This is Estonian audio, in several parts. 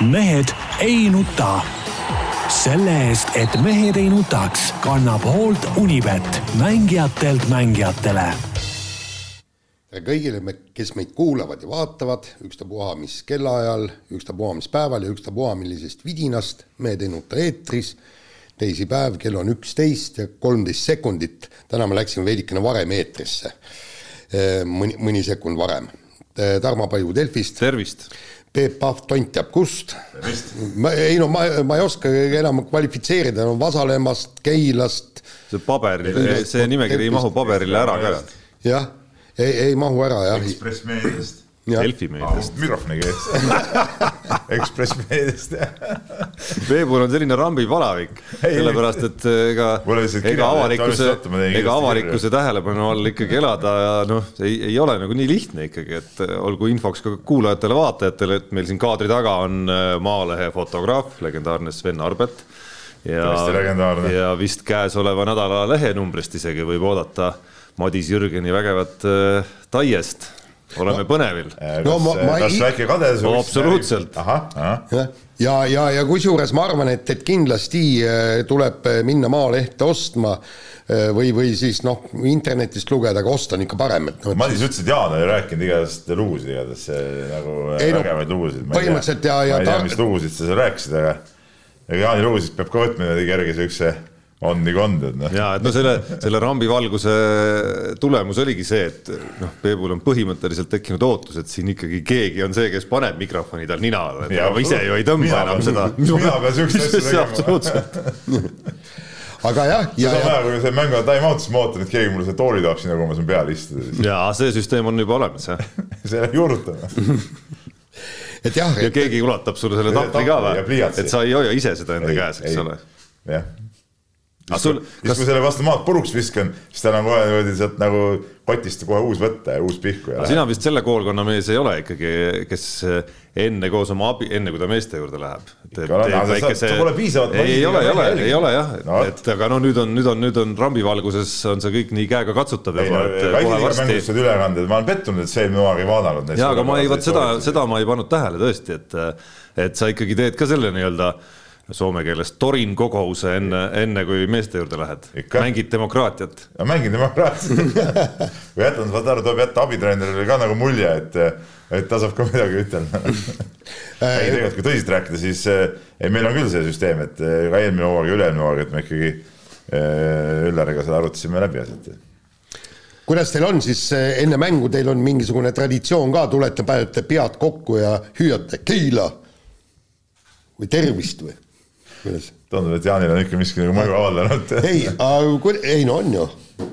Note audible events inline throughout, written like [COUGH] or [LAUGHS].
mehed ei nuta. selle eest, et mehed ei nutaks, kannab hoolt Unibet, mängijatelt mängijatele kõigile, kes meid kuulavad ja vaatavad, ükstapuha mis kellaajal, ükstapuha mis päeval ja ükstapuha millisest vidinast, Mehed ei nuta eetris, teisipäev, kell on üksteist ja kolmteist sekundit, täna me läksime veidikene varem eetrisse, mõni, mõni sekund varem. Tarmo Paju Delfist. tervist! Peep Pahv, tont teab kust. ma, ei no ma, ma ei oska enam kvalifitseerida, no Vasalemmast, Keilast. see paberile, see nimekiri ei mahu paberile ära ka. jah, ei, ei mahu ära jah. Ekspress meediast. Delfi meediast mikrofoni käes [LAUGHS] Ekspress meediast. [LAUGHS] Peebul on selline rambipalavik, sellepärast et ega, ega avalikkuse, ega avalikkuse tähelepanu all ikkagi elada ja noh, ei, ei ole nagu nii lihtne ikkagi, et olgu infoks ka kuulajatele-vaatajatele, et meil siin kaadri taga on äh, Maalehe fotograaf, legendaarne Sven Arbet. ja, ja vist käesoleva nädala lehenumbrist isegi võib oodata Madis Jürgeni vägevat äh, taiest oleme no, põnevil. no ma, ma kas väike kadedus? absoluutselt. ja, ja, ja kusjuures ma arvan, et, et kindlasti äh, tuleb äh, minna Maalehte ostma äh, või, või siis noh, internetist lugeda, aga osta on ikka parem, et no,. Madis ütles, et Jaan oli rääkinud igast lugusid, igatahes nagu ei, vägevaid no, lugusid. põhimõtteliselt ja, ja. ma ei tea, mis lugusid sa seal rääkisid, aga ega Jaani lugusid peab ka võtma kerge siukse on nagu on, tead noh. ja et no selle, selle rambivalguse tulemus oligi see, et noh, Peebul on põhimõtteliselt tekkinud ootus, et siin ikkagi keegi on see, kes paneb mikrofoni tal nina alla, et ma ise ju ei tõmba enam seda. mina pean siukseid asju tegema. aga jah. ja, ja. ajal, kui see mäng on time out, siis ma ootan, et keegi mulle selle tooli toob sinna, kui ma saan peale istuda. ja see süsteem on juba olemas jah [LAUGHS] selle juurutame et jah. ja et... keegi ulatab sulle selle tahvli ka või? et sa ei hoia ise seda enda käes, eks ole. jah siis sul, kas... kui selle vastu maad puruks viskan, siis tal on kohe niimoodi sealt nagu kotist kohe uus võtta ja uus pihku. aga sina vist selle koolkonna mees ei ole ikkagi, kes enne koos oma abi, enne kui ta meeste juurde läheb. Väikese... ei, ei ole, ei ole, ei ole jah no,, et aga no nüüd on, nüüd on, nüüd on rambivalguses on see kõik nii käega katsutav juba, varsti. ülekanded, ma olen pettunud, et see eelmine hooaeg ei vaadanud. ja, aga ma ei, vot seda, seda ma ei pannud tähele tõesti, et, et sa ikkagi teed ka selle nii-öelda soome keeles torin kogouse enne, enne kui meeste juurde lähed. mängid demokraatiat. mängin demokraatiat [LAUGHS] või jätan, saad aru, tuleb jätta abitreenerile ka nagu mulje, et, et ta saab ka midagi ütelda ei, tegelikult kui tõsiselt rääkida, siis ei, meil on küll see süsteem, et ka eelmine hooaeg ja üle-eelmine hooaeg, et me ikkagi Üllariga seda arutasime läbi asjad kuidas teil on siis enne mängu, teil on mingisugune traditsioon ka, tulete, panete pead kokku ja hüüate Keila või tervist või? Kuidas? tundub, et Jaanil on ikka miski nagu mõju avaldanud. [LAUGHS] ei, ei no on ju.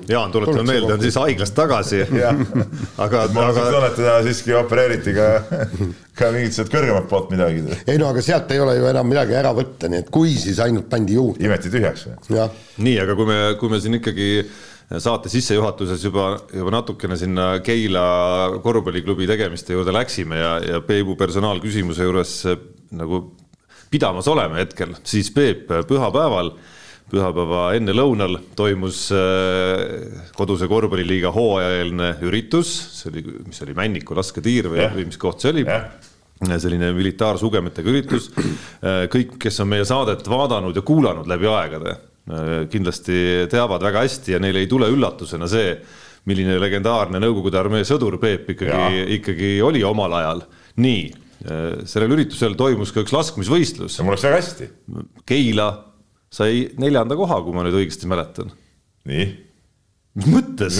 Jaan, tuletame meelde, on siis haiglast tagasi [LAUGHS] aga, ma aga... tunnen, et teda siiski opereeriti ka, [LAUGHS] ka mingit sealt kõrgemat poolt midagi. ei no aga sealt ei ole ju enam midagi ära võtta, nii et kui, siis ainult pandi juurde. imeti tühjaks või? nii, aga kui me, kui me siin ikkagi saate sissejuhatuses juba, juba natukene sinna Keila korvpalliklubi tegemiste juurde läksime ja, ja Peebu personaalküsimuse juures nagu pidamas oleme hetkel, siis Peep pühapäeval, pühapäeva ennelõunal toimus äh, koduse korvpalliliiga hooajaeelne üritus, see oli, mis oli Männiku lasketiir või, või mis koht see oli. Selline militaarsugemetega üritus. Äh, kõik, kes on meie saadet vaadanud ja kuulanud läbi aegade, äh, kindlasti teavad väga hästi ja neile ei tule üllatusena see, milline legendaarne Nõukogude armee sõdur Peep ikkagi, ikkagi oli omal ajal. nii sellel üritusel toimus ka üks laskmisvõistlus. mul läks väga hästi. Keila sai neljanda koha, kui ma nüüd õigesti mäletan. nii? mis mõttes?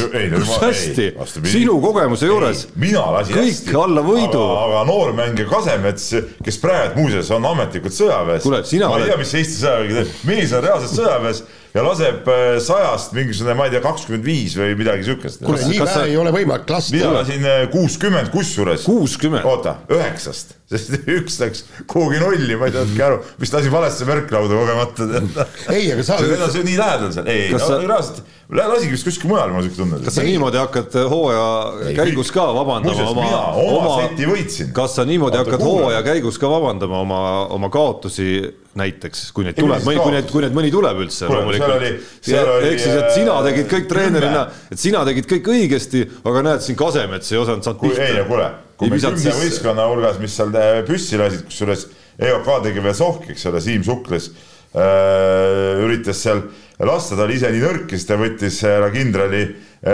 hästi, sinu kogemuse juures. mina lasin kõik hästi. alla võidu. aga, noormängija Kasemets, kes praegu muuseas on ametlikult sõjaväes. ma ei oled... tea, mis Eesti sõjavägi teeb, mees on reaalselt sõjaväes ja laseb äh, sajast mingisugune, ma ei tea, kakskümmend viis või midagi siukest. kuule, nii vähe ei ole võimalik lasta. mina lasin äh, kuuskümmend kusjuures. kuuskümmend? oota, üheksast, [LAUGHS] sest üks läks kuhugi nulli, ma ei saanudki aru, vist lasin valesse märklauda kogemata. ei, aga sa. see on nii lähedal seal, ei, reaalselt lasigi vist kuskil mujal, mul on siuke tunne. kas sa niimoodi hakkad äh, hooaja käigus ka vabandama oma, oma seti võitsin. kas sa niimoodi hakkad hooaja käigus ka vabandama oma, oma kaotusi näiteks, kui neid tuleb, kui need, kui need mõni tuleb üldse loomulikult. ehk siis, et sina tegid kõik treenerina, et sina tegid kõik õigesti, aga näed siin Kasemets ei osanud saanud pihta. ei no kuule, kui me kümne võistkonna hulgas, mis seal püssi lasid, kusjuures EOK tegi veel sohki, eks ole, Siim Sukles äh, üritas seal lasta, ta oli ise nii nõrk, siis ta võttis härra kindrali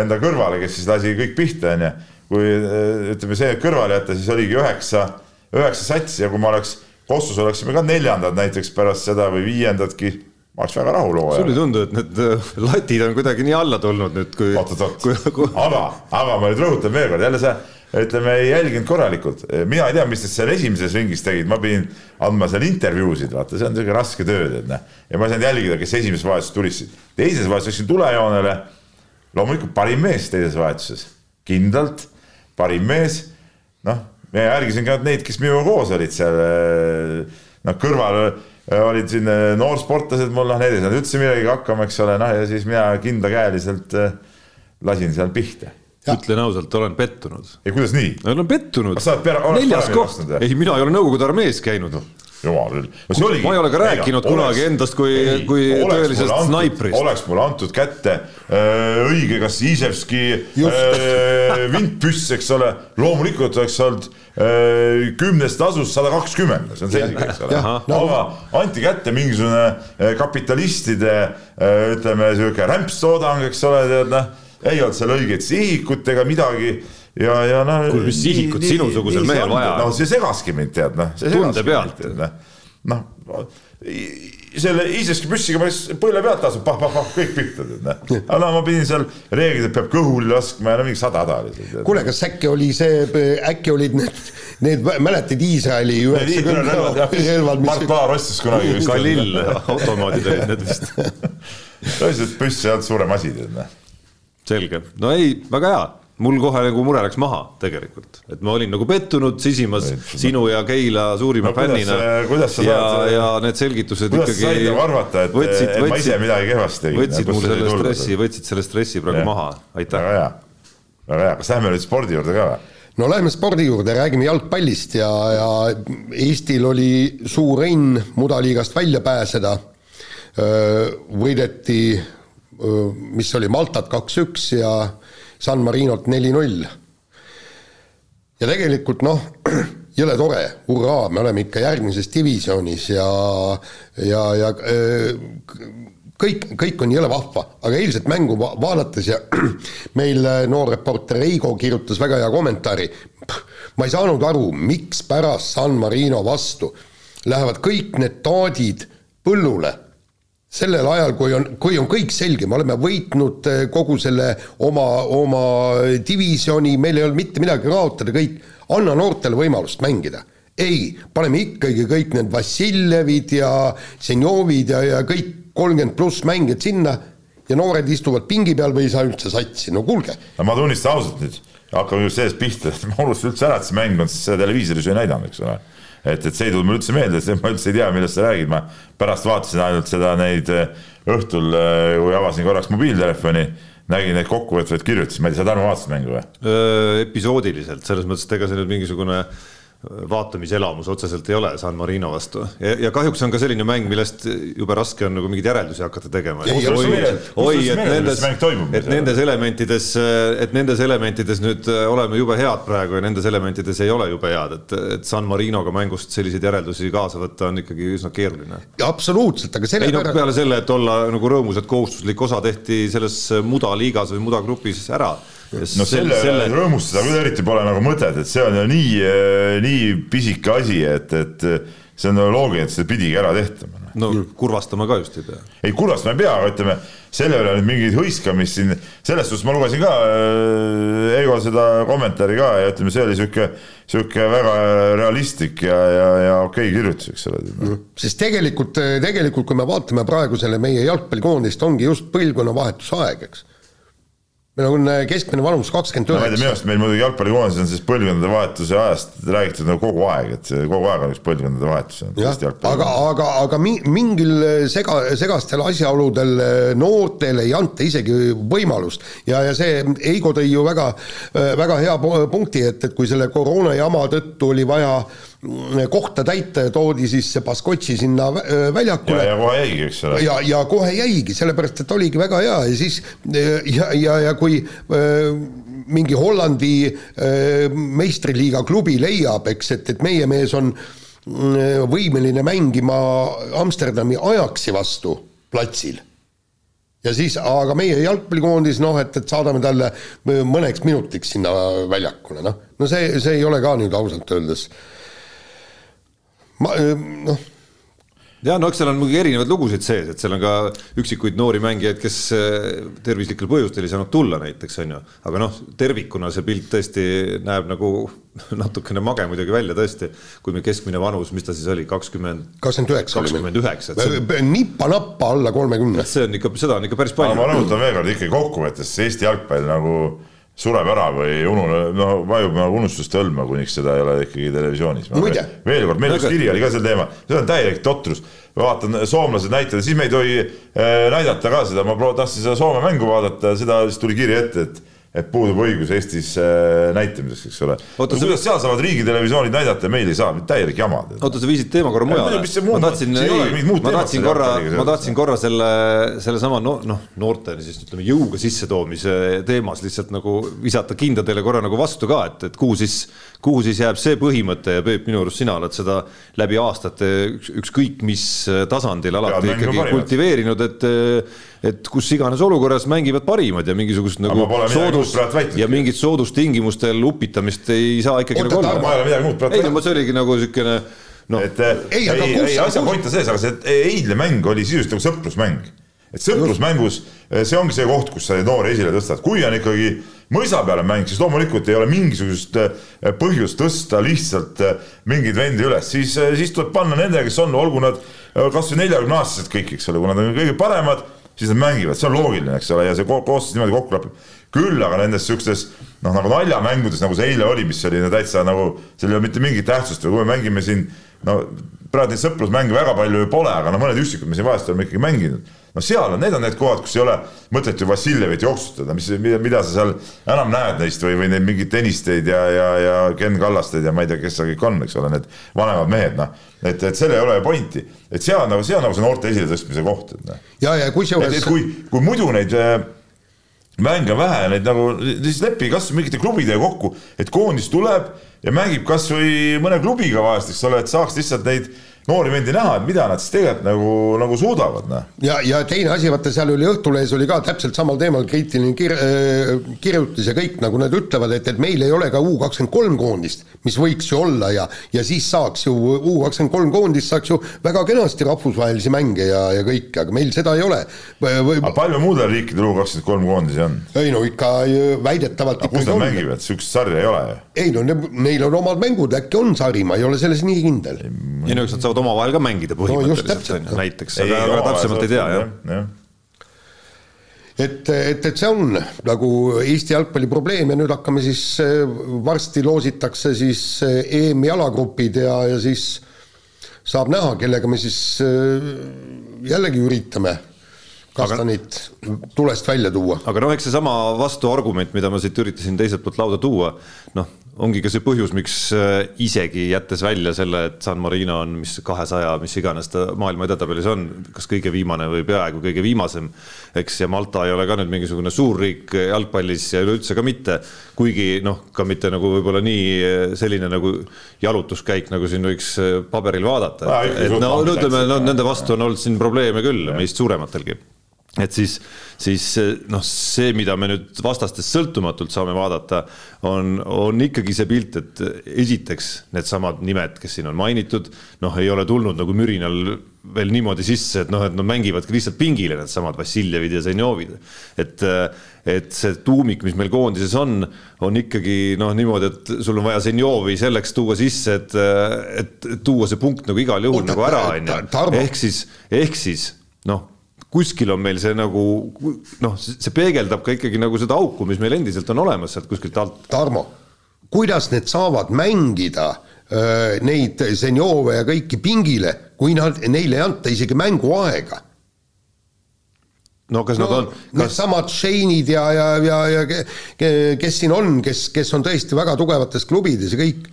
enda kõrvale, kes siis lasi kõik pihta, onju. kui äh, ütleme, see kõrvale jätta, siis oligi üheksa, üheksa satsi ja kui ma oleks, Kossus oleksime ka neljandad näiteks pärast seda või viiendadki ma oleks väga rahul hooajaga. sul ei tundu, et need äh, latid on kuidagi nii alla tulnud nüüd, kui. oot, oot, oot, aga, aga ma nüüd rõhutan veel kord, jälle sa ütleme, ei jälginud korralikult. mina ei tea, mis nad seal esimeses ringis tegid, ma pidin andma seal intervjuusid, vaata, see on niisugune raske töö, tead näe. ja ma ei saanud jälgida, kes esimeses vahetuses tulistasid. teises vahetuses läksin tulejoonele. loomulikult parim mees teises vahetuses, kindlalt parim mees. noh, ma järgisin ka neid, kes minuga koos olid seal. noh, kõrval olid siin noorsportlased mul, noh, need ei saanud üldse millegagi hakkama, eks ole, noh ja siis mina kindlakäeliselt lasin seal pihta ütlen ausalt, olen pettunud. ei, kuidas nii? olen pettunud. neljas koht, ei, mina ei ole Nõukogude armees käinud jumal küll. Ma ei ole ka rääkinud Ega, kunagi oleks, endast kui, kui tõelisest snaiprist. oleks mulle antud kätte äh, õige, kas Iževski äh, vintpüss, eks ole, loomulikult oleks olnud äh, kümnest tasust sada kakskümmend, see on selge, eks ole. aga anti kätte mingisugune kapitalistide ütleme, sihuke rämpstoodang, eks ole, tead noh. Ei olnud seal õiget sihikut ega midagi ja, ja noh. kuule, mis sihikut sinusugusel mehel vaja on? no see segaski mind, tead noh. tunde pealt. noh, selle iiseski püssiga ma siis põlve pealt lasin, pah-pah-pah, kõik pihta, tead noh. aga no ma pidin seal reeglid, et peab kõhuli laskma ja no mingi sada häda oli kuule, kas äkki oli see, äkki olid need, need, mäletad Iisraeli üheksakümne relvad, mis Mart Laar ostis kunagi vist. Kalill automaadid olid need vist. [LAUGHS] tõsiselt püss ei olnud suurem asi, tead noh selge, no ei, väga hea, mul kohe nagu mure läks maha tegelikult, et ma olin nagu pettunud, sisimas et, sinu ja Keila suurima no, fännina. ja, ja need selgitused kuidas ikkagi. kuidas sa said arvata, et, võtsid, et võtsid, ma ise midagi kehvasti tegin? võtsid mul selle stressi, võtsid selle stressi praegu ja. maha, aitäh. väga hea, väga hea, kas lähme nüüd spordi juurde ka või? no lähme spordi juurde, räägime jalgpallist ja, ja Eestil oli suur õnn mudaliigast välja pääseda. võideti mis oli Maltat kaks-üks ja San Marinot neli-null. ja tegelikult noh, [CLEARS THROAT] jõle tore, hurraa, me oleme ikka järgmises divisjonis ja, ja, ja kõik, kõik on jõle vahva, aga eilset mängu va vaadates ja [CLEARS THROAT] meil noor reporter Reigo kirjutas väga hea kommentaari, ma ei saanud aru, mikspärast San Marino vastu lähevad kõik need taadid põllule sellel ajal, kui on, kui on kõik selge, me oleme võitnud eh, kogu selle oma, oma divisjoni, meil ei olnud mitte midagi kaotada, kõik, anna noortele võimalust mängida. ei, paneme ikkagi kõik need Vassiljevid ja Senjovid ja, ja kõik kolmkümmend pluss mängijad sinna ja noored istuvad pingi peal või ei saa üldse satsi, no kuulge. no ma tunnistan ausalt nüüd, hakkame just sellest pihta, et ma unustasin üldse ära, et see mäng on siis televiisoris ju ei näidanud, eks ole et, et see ei tulnud mulle üldse meelde, ma üldse ei tea, millest sa räägid, ma pärast vaatasin ainult seda neid äh, õhtul, äh, kui avasin korraks mobiiltelefoni, nägin neid kokkuvõtvaid kirjutusi, ma ei tea, sa Tarmo vaatasid mängu või? episoodiliselt, selles mõttes, et ega see nüüd mingisugune äh, vaatamiselamus otseselt ei ole San Marino vastu ja, ja kahjuks on ka selline mäng, millest jube raske on nagu mingeid järeldusi hakata tegema. oi, et nendes, et nendes elementides, et nendes elementides nüüd äh, oleme jube head praegu ja nendes elementides ei ole jube head, et, et San Marinoga mängust selliseid järeldusi kaasa võtta on ikkagi üsna keeruline. absoluutselt, aga selle ei no peale selle, et olla nagu rõõmus, et kohustuslik osa tehti selles mudaliigas või mudagrupis ära no selle, selle rõõmustada küll eriti pole nagu mõtet, et see on ju nii, eh, nii pisike asi, et, et see on loogiline, et seda pidigi ära tehtama. no kurvastama ka just ei pea. ei, kurvastama ei pea, aga ütleme, selle üle nüüd mingit hõiskamist siin, selles suhtes ma lugesin ka äh, Eigo seda kommentaari ka ja ütleme, see oli sihuke, sihuke väga realistlik ja, ja, ja okei okay kirjutus, eks ole no,. sest tegelikult, tegelikult kui me vaatame praegu selle meie jalgpallikoondist, ongi just põlvkonnavahetuse aeg, eks meil on äh, keskmine vanus kakskümmend üheksa. minu arust meil muidugi jalgpallikoondises on siis põlvkondade vahetuse ajast räägitud nagu kogu aeg, et kogu aeg on üks põlvkondade vahetus. aga, aga, aga mingil äh, sega, segastel asjaoludel äh, noortele ei anta isegi võimalust ja, ja see Eigo tõi ju väga, väga hea punkti, et, et kui selle koroona jama tõttu oli vaja äh, kohta täita ja toodi siis see Baskotši sinna äh, väljakule. ja, kohe jäigi, eks ole. ja, ja kohe jäigi, sellepärast et oligi väga hea ja siis ja, ja, ja kui äh, mingi Hollandi äh, meistriliiga klubi leiab, eks, et, et meie mees on võimeline mängima Amsterdami Ajaxi vastu platsil. ja siis, aga meie jalgpallikoondis noh, et, et saadame talle mõneks minutiks sinna väljakule, noh, no see, see ei ole ka nüüd ausalt öeldes ma noh ja no eks seal on muidugi erinevaid lugusid sees, et seal on ka üksikuid noori mängijaid, kes eh, tervislikel põhjustel ei saanud tulla näiteks on ju, aga noh, tervikuna see pilt tõesti näeb nagu [LAUGHS] natukene mage muidugi välja tõesti, kui meil keskmine vanus, mis ta siis oli, kakskümmend. kakskümmend üheksa. kakskümmend üheksa. nippa-nappa alla kolmekümne. see on ikka, seda on ikka päris palju. ma rõhutan veel kord ikkagi kokkuvõttes Eesti jalgpall nagu sureb ära või unune-, no vajub nagu unustuste hõlma, kuniks seda ei ole ikkagi televisioonis. veel kord, meil üks kiri oli ka sel teemal, see on täielik totrus. vaatan, soomlased näitavad, siis me ei tohi äh, näidata ka seda, ma tahtsin seda Soome mängu vaadata, seda, siis tuli kiri ette, et et puudub õigus Eestis äh, näitamiseks, eks ole. no kuidas seal saavad riigitelevisioonid näidata ja meil ei saa, täielik jama. oota, sa viisid teema korra mujale. ma tahtsin, ma tahtsin korra, ma tahtsin korra selle, sellesama no, noh, noorte siis ütleme jõuga sissetoomise teemas lihtsalt nagu visata kindadele korra nagu vastu ka, et, et kuhu siis, kuhu siis jääb see põhimõte ja Peep, minu arust sina oled seda läbi aastate üks, ükskõik mis tasandil alati ikkagi kultiveerinud, et et kus iganes olukorras mängivad parimad ja mingisugust nagu soodus ja mingit soodustingimustel upitamist ei saa ikkagi nagu olla. ma ei ole midagi muud praegu väitnud. ei no see oligi nagu niisugune noh. et ei, ei, ei, ei asja point on selles, aga see eilne mäng oli sisuliselt nagu sõprusmäng. et sõprusmängus see ongi see koht, kus sa noori esile tõstad, kui on ikkagi mõisa peale mäng, siis loomulikult ei ole mingisugust põhjust tõsta lihtsalt mingeid vendi üles, siis, siis tuleb panna nendega, kes on, olgu nad kasvõi neljakümne aastased kõik, eks ole, kui nad on kõige paremad siis nad mängivad, see on loogiline, eks ole, ja see koosseis niimoodi kokku klapib. küll aga nendes siukestes noh, nagu naljamängudes, nagu see eile oli, mis oli täitsa nagu, seal ei ole mitte mingit tähtsust või kui me mängime siin no praegu neid sõprusmänge väga palju ju pole, aga no mõned üksikud me siin vahest oleme ikkagi mänginud. No seal on, need on need kohad, kus ei ole mõtet ju Vassiljevit jooksutada, mis, mida sa seal enam näed neist või, või neid mingeid tennisteid ja, ja, ja Ken Kallasteid ja ma ei tea, kes seal kõik on, eks ole, need vanemad mehed, noh. et, et seal ei ole ju pointi, et on nagu, see on nagu see noorte esiletõstmise koht, et noh. ja, ja kusjuures. kui, kui muidu neid äh, mänge vähe, neid nagu, siis lepi kas mingite klubidega kokku, et koondis tuleb ja mängib kasvõi mõne klubiga vahest, eks ole, et saaks lihtsalt neid noori vendi näha, et mida nad siis tegelikult nagu, nagu suudavad, noh. ja, ja teine asi, vaata seal oli Õhtulehes oli ka täpselt samal teemal kriitiline kir- äh,, kirjutis ja kõik, nagu nad ütlevad, et, et meil ei ole ka U kakskümmend kolm koondist, mis võiks ju olla ja, ja siis saaks ju U kakskümmend kolm koondist saaks ju väga kenasti rahvusvahelisi mänge ja, ja kõike, aga meil seda ei ole Või.... aga palju muudel riikidel U kakskümmend kolm koondisi on? ei no ikka väidetavalt. aga kus nad mängivad, sihukest sarja ei ole ju? ei no ne, neil on omad mängud, äkki on sari, ma ei ole selles nii kindel. ei no eks nad saavad omavahel ka mängida põhimõtteliselt no, näiteks, aga, aga täpsemalt ei tea jah ja. et, et, et see on nagu Eesti jalgpalli probleem ja nüüd hakkame siis, varsti loositakse siis EM-i alagrupid ja, ja siis saab näha, kellega me siis jällegi üritame kastanit tulest välja tuua. aga noh, eks seesama vastuargument, mida ma siit üritasin teiselt poolt lauda tuua, noh, ongi ka see põhjus, miks äh, isegi jättes välja selle, et San Marino on mis kahesaja, mis iganes ta maailma edetabelis on, kas kõige viimane või peaaegu kõige viimasem, eks, ja Malta ei ole ka nüüd mingisugune suurriik jalgpallis ja üleüldse ka mitte, kuigi noh, ka mitte nagu võib-olla nii äh, selline nagu jalutuskäik, nagu siin võiks äh, paberil vaadata, et, et no ütleme, no nende vastu on olnud siin probleeme küll, meist suurematelgi et siis, siis noh, see, mida me nüüd vastastest sõltumatult saame vaadata, on, on ikkagi see pilt, et esiteks needsamad nimed, kes siin on mainitud, noh, ei ole tulnud nagu mürinal veel niimoodi sisse, et noh, et nad mängivadki lihtsalt pingile, needsamad Vassiljevid ja Zenjovid. et, et see tuumik, mis meil koondises on, on ikkagi noh, niimoodi, et sul on vaja Zenjovi selleks tuua sisse, et, et tuua see punkt nagu igal juhul Oota, nagu ära, on ju. ehk siis, ehk siis noh kuskil on meil see nagu noh, see peegeldab ka ikkagi nagu seda auku, mis meil endiselt on olemas sealt kuskilt alt. Tarmo, kuidas need saavad mängida öö, neid seniore ja kõiki pingile, kui nad, neile ei anta isegi mänguaega? no kas no, nad on kas...? Needsamad Shane'id ja, ja, ja, ja kes siin on, kes, kes on tõesti väga tugevates klubides ja kõik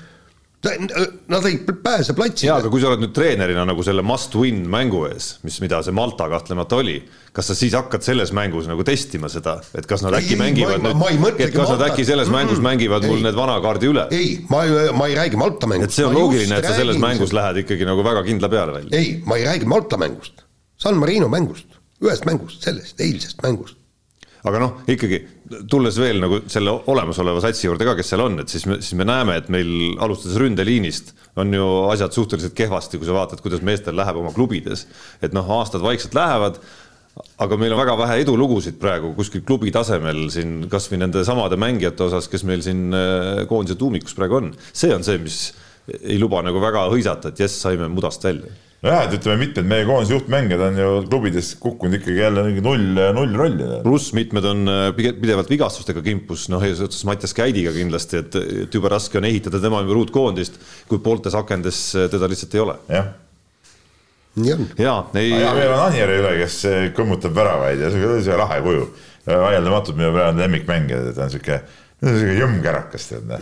Nad ei pääse platsile. jaa, aga kui sa oled nüüd treenerina nagu selle must win mängu ees, mis, mida see Malta kahtlemata oli, kas sa siis hakkad selles mängus nagu testima seda, et kas nad äkki ei, mängivad ma, nüüd, et kas Malta... nad äkki selles mängus mm, mängivad ei, mul need vana kaardi üle? ei, ma ei, ma ei räägi Malta mängust. et see on loogiline, et sa selles mängus see. lähed ikkagi nagu väga kindla peale välja. ei, ma ei räägi Malta mängust, San Marino mängust, ühest mängust, sellest eilsest mängust aga noh, ikkagi tulles veel nagu selle olemasoleva satsi juurde ka, kes seal on, et siis me, siis me näeme, et meil alustades ründeliinist on ju asjad suhteliselt kehvasti, kui sa vaatad, kuidas meestel läheb oma klubides. et noh, aastad vaikselt lähevad, aga meil on väga vähe edulugusid praegu kuskil klubi tasemel siin kasvõi nende samade mängijate osas, kes meil siin äh, koondise tuumikus praegu on. see on see, mis ei luba nagu väga hõisata, et jess, saime mudast välja nojah, et ütleme, mitmed meie koondise juhtmängijad on ju klubides kukkunud ikkagi jälle mingi null, null rolli. pluss mitmed on äh, pidevalt vigastustega kimpus, noh eesotsas Mattias Käidiga kindlasti, et, et jube raske on ehitada tema ümber uut koondist, kui pooltes akendes äh, teda lihtsalt ei ole. jah on. jaa, ei. ja meil on Anijärvi üle, kes äh, kõmmutab väravaid ja sihuke lahe kuju. vaieldamatult minu praegu lemmikmängija, ta on sihuke, sihuke jõmmkärakas tead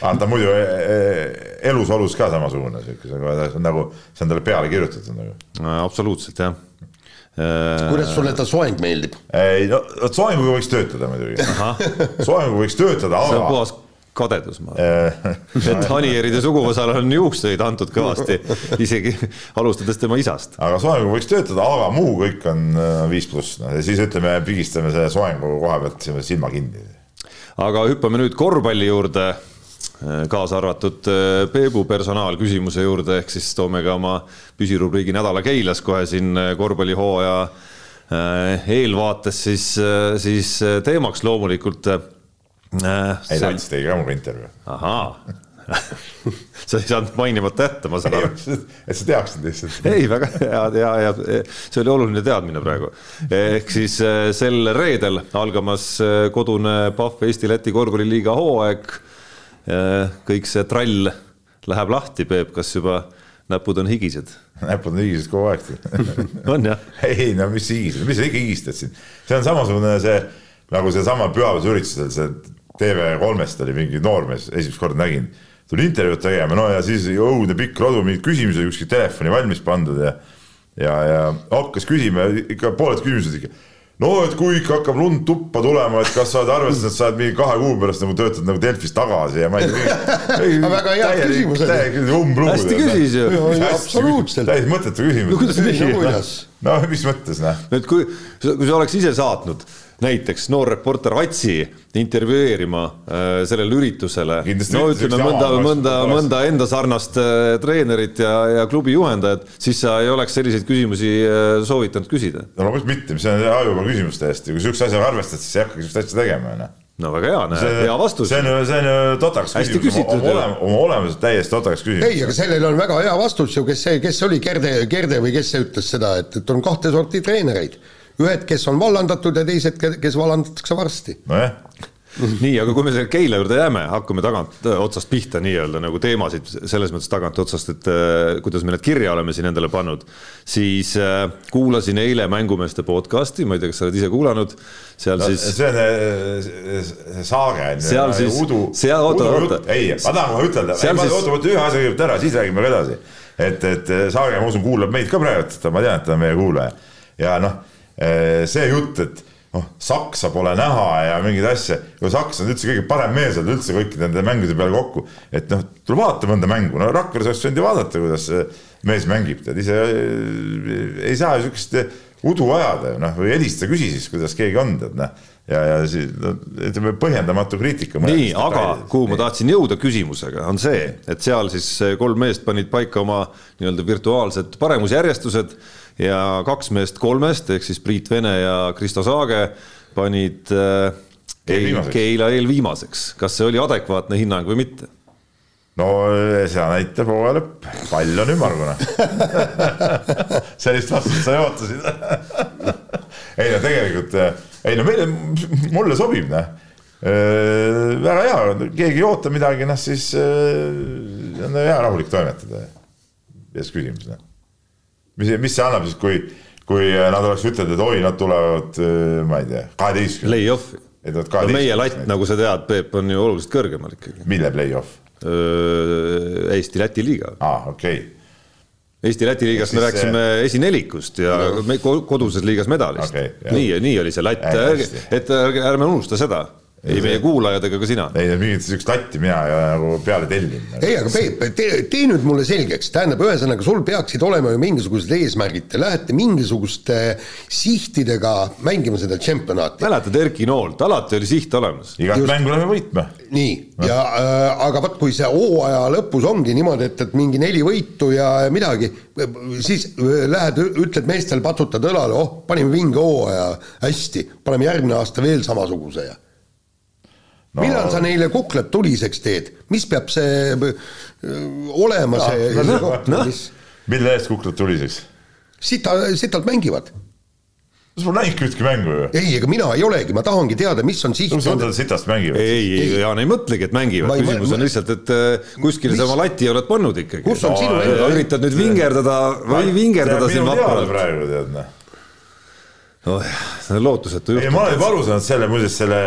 aga ta muidu e, e, elus-olus ka samasugune, on nagu, see on talle peale kirjutatud nagu. absoluutselt jah kuidas sulle ta soeng meeldib? ei no soenguga võiks töötada muidugi. soenguga võiks töötada, aga. see on puhas kadedus, ma arvan. et Anieride suguvõsale on juukseid antud kõvasti, isegi alustades tema isast. aga soenguga võiks töötada, aga muu kõik on äh, viis pluss, noh ja siis ütleme, pigistame selle soengu koha pealt silma kinni. aga hüppame nüüd korvpalli juurde Äh, kaasa arvatud äh, Peebu personaalküsimuse juurde, ehk siis toome ka oma püsirubriigi Nädala Keilas kohe siin äh, korvpallihooaja eelvaates siis, siis teemaks loomulikult. ei, Lats tegi ka mulle intervjuu. ahaa [LAUGHS] sa ei saanud mainimata jätta, ma saan aru. [LAUGHS] et sa teaksid lihtsalt. ei, väga hea, ja, ja see oli oluline teadmine praegu. ehk siis sel reedel algamas kodune Pahv Eesti-Läti korvpalliliiga hooaeg kõik see trall läheb lahti, Peep, kas juba näpud on higised? näpud on higised kogu aeg [LAUGHS] on jah? ei no mis higised, mis sa ikka higistad siin, see on samasugune see nagu seesama pühapäevase üritusel, see TV3-st oli mingi noormees, esimest korda nägin, tuli intervjuud tegema, no ja siis õudne pikk rodu mingeid küsimusi kuskil telefoni valmis pandud ja ja, ja hakkas küsima ikka pooled küsimused ikka no et kui ikka hakkab lund tuppa tulema, et kas sa oled arvestanud, et sa oled mingi kahe kuu pärast nagu töötad nagu Delfis tagasi ja ma ei tea. [LAUGHS] väga head küsimused. hästi küsis ju. absoluutselt. täiesti mõttetu küsimus. no kuidas [LAUGHS] nii? no mis mõttes noh. et kui, kui sa oleks ise saatnud näiteks noor reporter Atsi intervjueerima äh, sellele üritusele. no ütleme mõnda, mõnda, mõnda enda sarnast äh, treenerit ja, ja klubi juhendajat, siis sa ei oleks selliseid küsimusi äh, soovitanud küsida. no loomulikult mitte, see on ajuga küsimus täiesti, kui sihukese asjaga arvestad, siis ei hakkagi sihukest asja tegema, onju no väga hea, näe, hea vastus. see on ju, see on ju totaks küsimus, oma, olem, oma olemuselt täiesti totaks küsimus. ei, aga sellel on väga hea vastus ju, kes see, kes oli Gerde, Gerde või kes see ütles seda, et, et on kahte sorti treenereid ühed, kes on vallandatud ja teised, kes vallandatakse varsti. nojah nii, aga kui me selle Keila juurde jääme, hakkame tagant äh, otsast pihta nii-öelda nagu teemasid selles mõttes tagant otsast, et äh, kuidas me need kirja oleme siin endale pannud, siis äh, kuulasin eile Mängumeeste podcast'i, ma ei tea, kas sa oled ise kuulanud, seal no, siis. see on äh, see Saage on ju. seal siis, seal, oota, oota. ei, ma tahan kohe ütelda, oota, oota ühe asja kõigepealt ära, siis räägime ka edasi. et, et Saage, ma usun, kuulab meid ka praegu, ma tean, et ta on meie kuulaja ja noh Äh, see jutt, et noh, Saksa pole näha ja mingeid asju, ju Saks on üldse kõige paremmeelsed üldse kõikide nende mängude peale kokku. et noh, tule vaata mõnda mängu, no Rakveres oleks võinud ju vaadata, kuidas mees mängib, tead ise ei saa ju sihukest udu ajada ju noh, või helista, küsi siis, kuidas keegi on, tead noh. Ja, ja siis no, ütleme põhjendamatu kriitika. nii, aga kuhu ma tahtsin jõuda küsimusega, on see, et seal siis kolm meest panid paika oma nii-öelda virtuaalsed paremusjärjestused ja kaks meest kolmest ehk siis Priit Vene ja Kristo Saage panid äh, Keila eelviimaseks. kas see oli adekvaatne hinnang või mitte? no seda näitab hooaja lõpp, pall on ümmargune [LAUGHS] sellist vastust sa ei oota siin ei no tegelikult, ei no meile, mulle sobib noh äh, väga hea, keegi ei oota midagi, noh siis äh, on hea rahulik toimetada. mis küsimus, noh mis, mis see annab siis, kui, kui nad oleks ütelnud, et oi, nad tulevad, äh, ma ei tea, kaheteistkümne. Play-off'i. no meie latt, nagu sa tead, Peep, on ju oluliselt kõrgemal ikkagi. mille play-off? Eesti-Läti liiga. aa, okei okay Eesti-Läti liigas me rääkisime see... esinelikust ja me koduses liigas medalist okay,. nii, nii oli see latt, et ärme unusta seda ei meie kuulajad ega ka sina. ei, mingit siukest latti mina ei ole nagu peale tellinud. ei, aga Peep, tee, tee nüüd mulle selgeks, tähendab, ühesõnaga sul peaksid olema ju mingisugused eesmärgid, te lähete mingisuguste sihtidega mängima seda tšempionaati. mäletad Erki Noolt, alati oli siht olemas. igat mängu läheme võitma. nii no., ja äh, aga vot, kui see hooaja lõpus ongi niimoodi, et, et mingi neli võitu ja midagi, siis äh, lähed, ütled meestele, patutad õlale, oh, panime vinge hooaja, hästi, paneme järgmine aasta veel samasuguse ja no. millal sa neile kuklad tuliseks teed, mis peab see olema, see, see koht no., mis mille eest kuklad tuliseks? sita, sitalt mängivad sa pole näinudki ühtki mängu ju. ei, ega mina ei olegi, ma tahangi teada, mis on siht. mis mõttes sitast mängivad? ei, ei, Jaan ei mõtlegi, et mängivad, küsimus ma, on lihtsalt, et äh, kuskile mis... sa oma lati oled pannud ikkagi. kus on no, sinu enda? üritad nüüd vingerdada või vingerdada siin vapralt. praegu tead noh. oh, see on lootusetu juhtum. ei, ma olen juba aru saanud selle, muuseas selle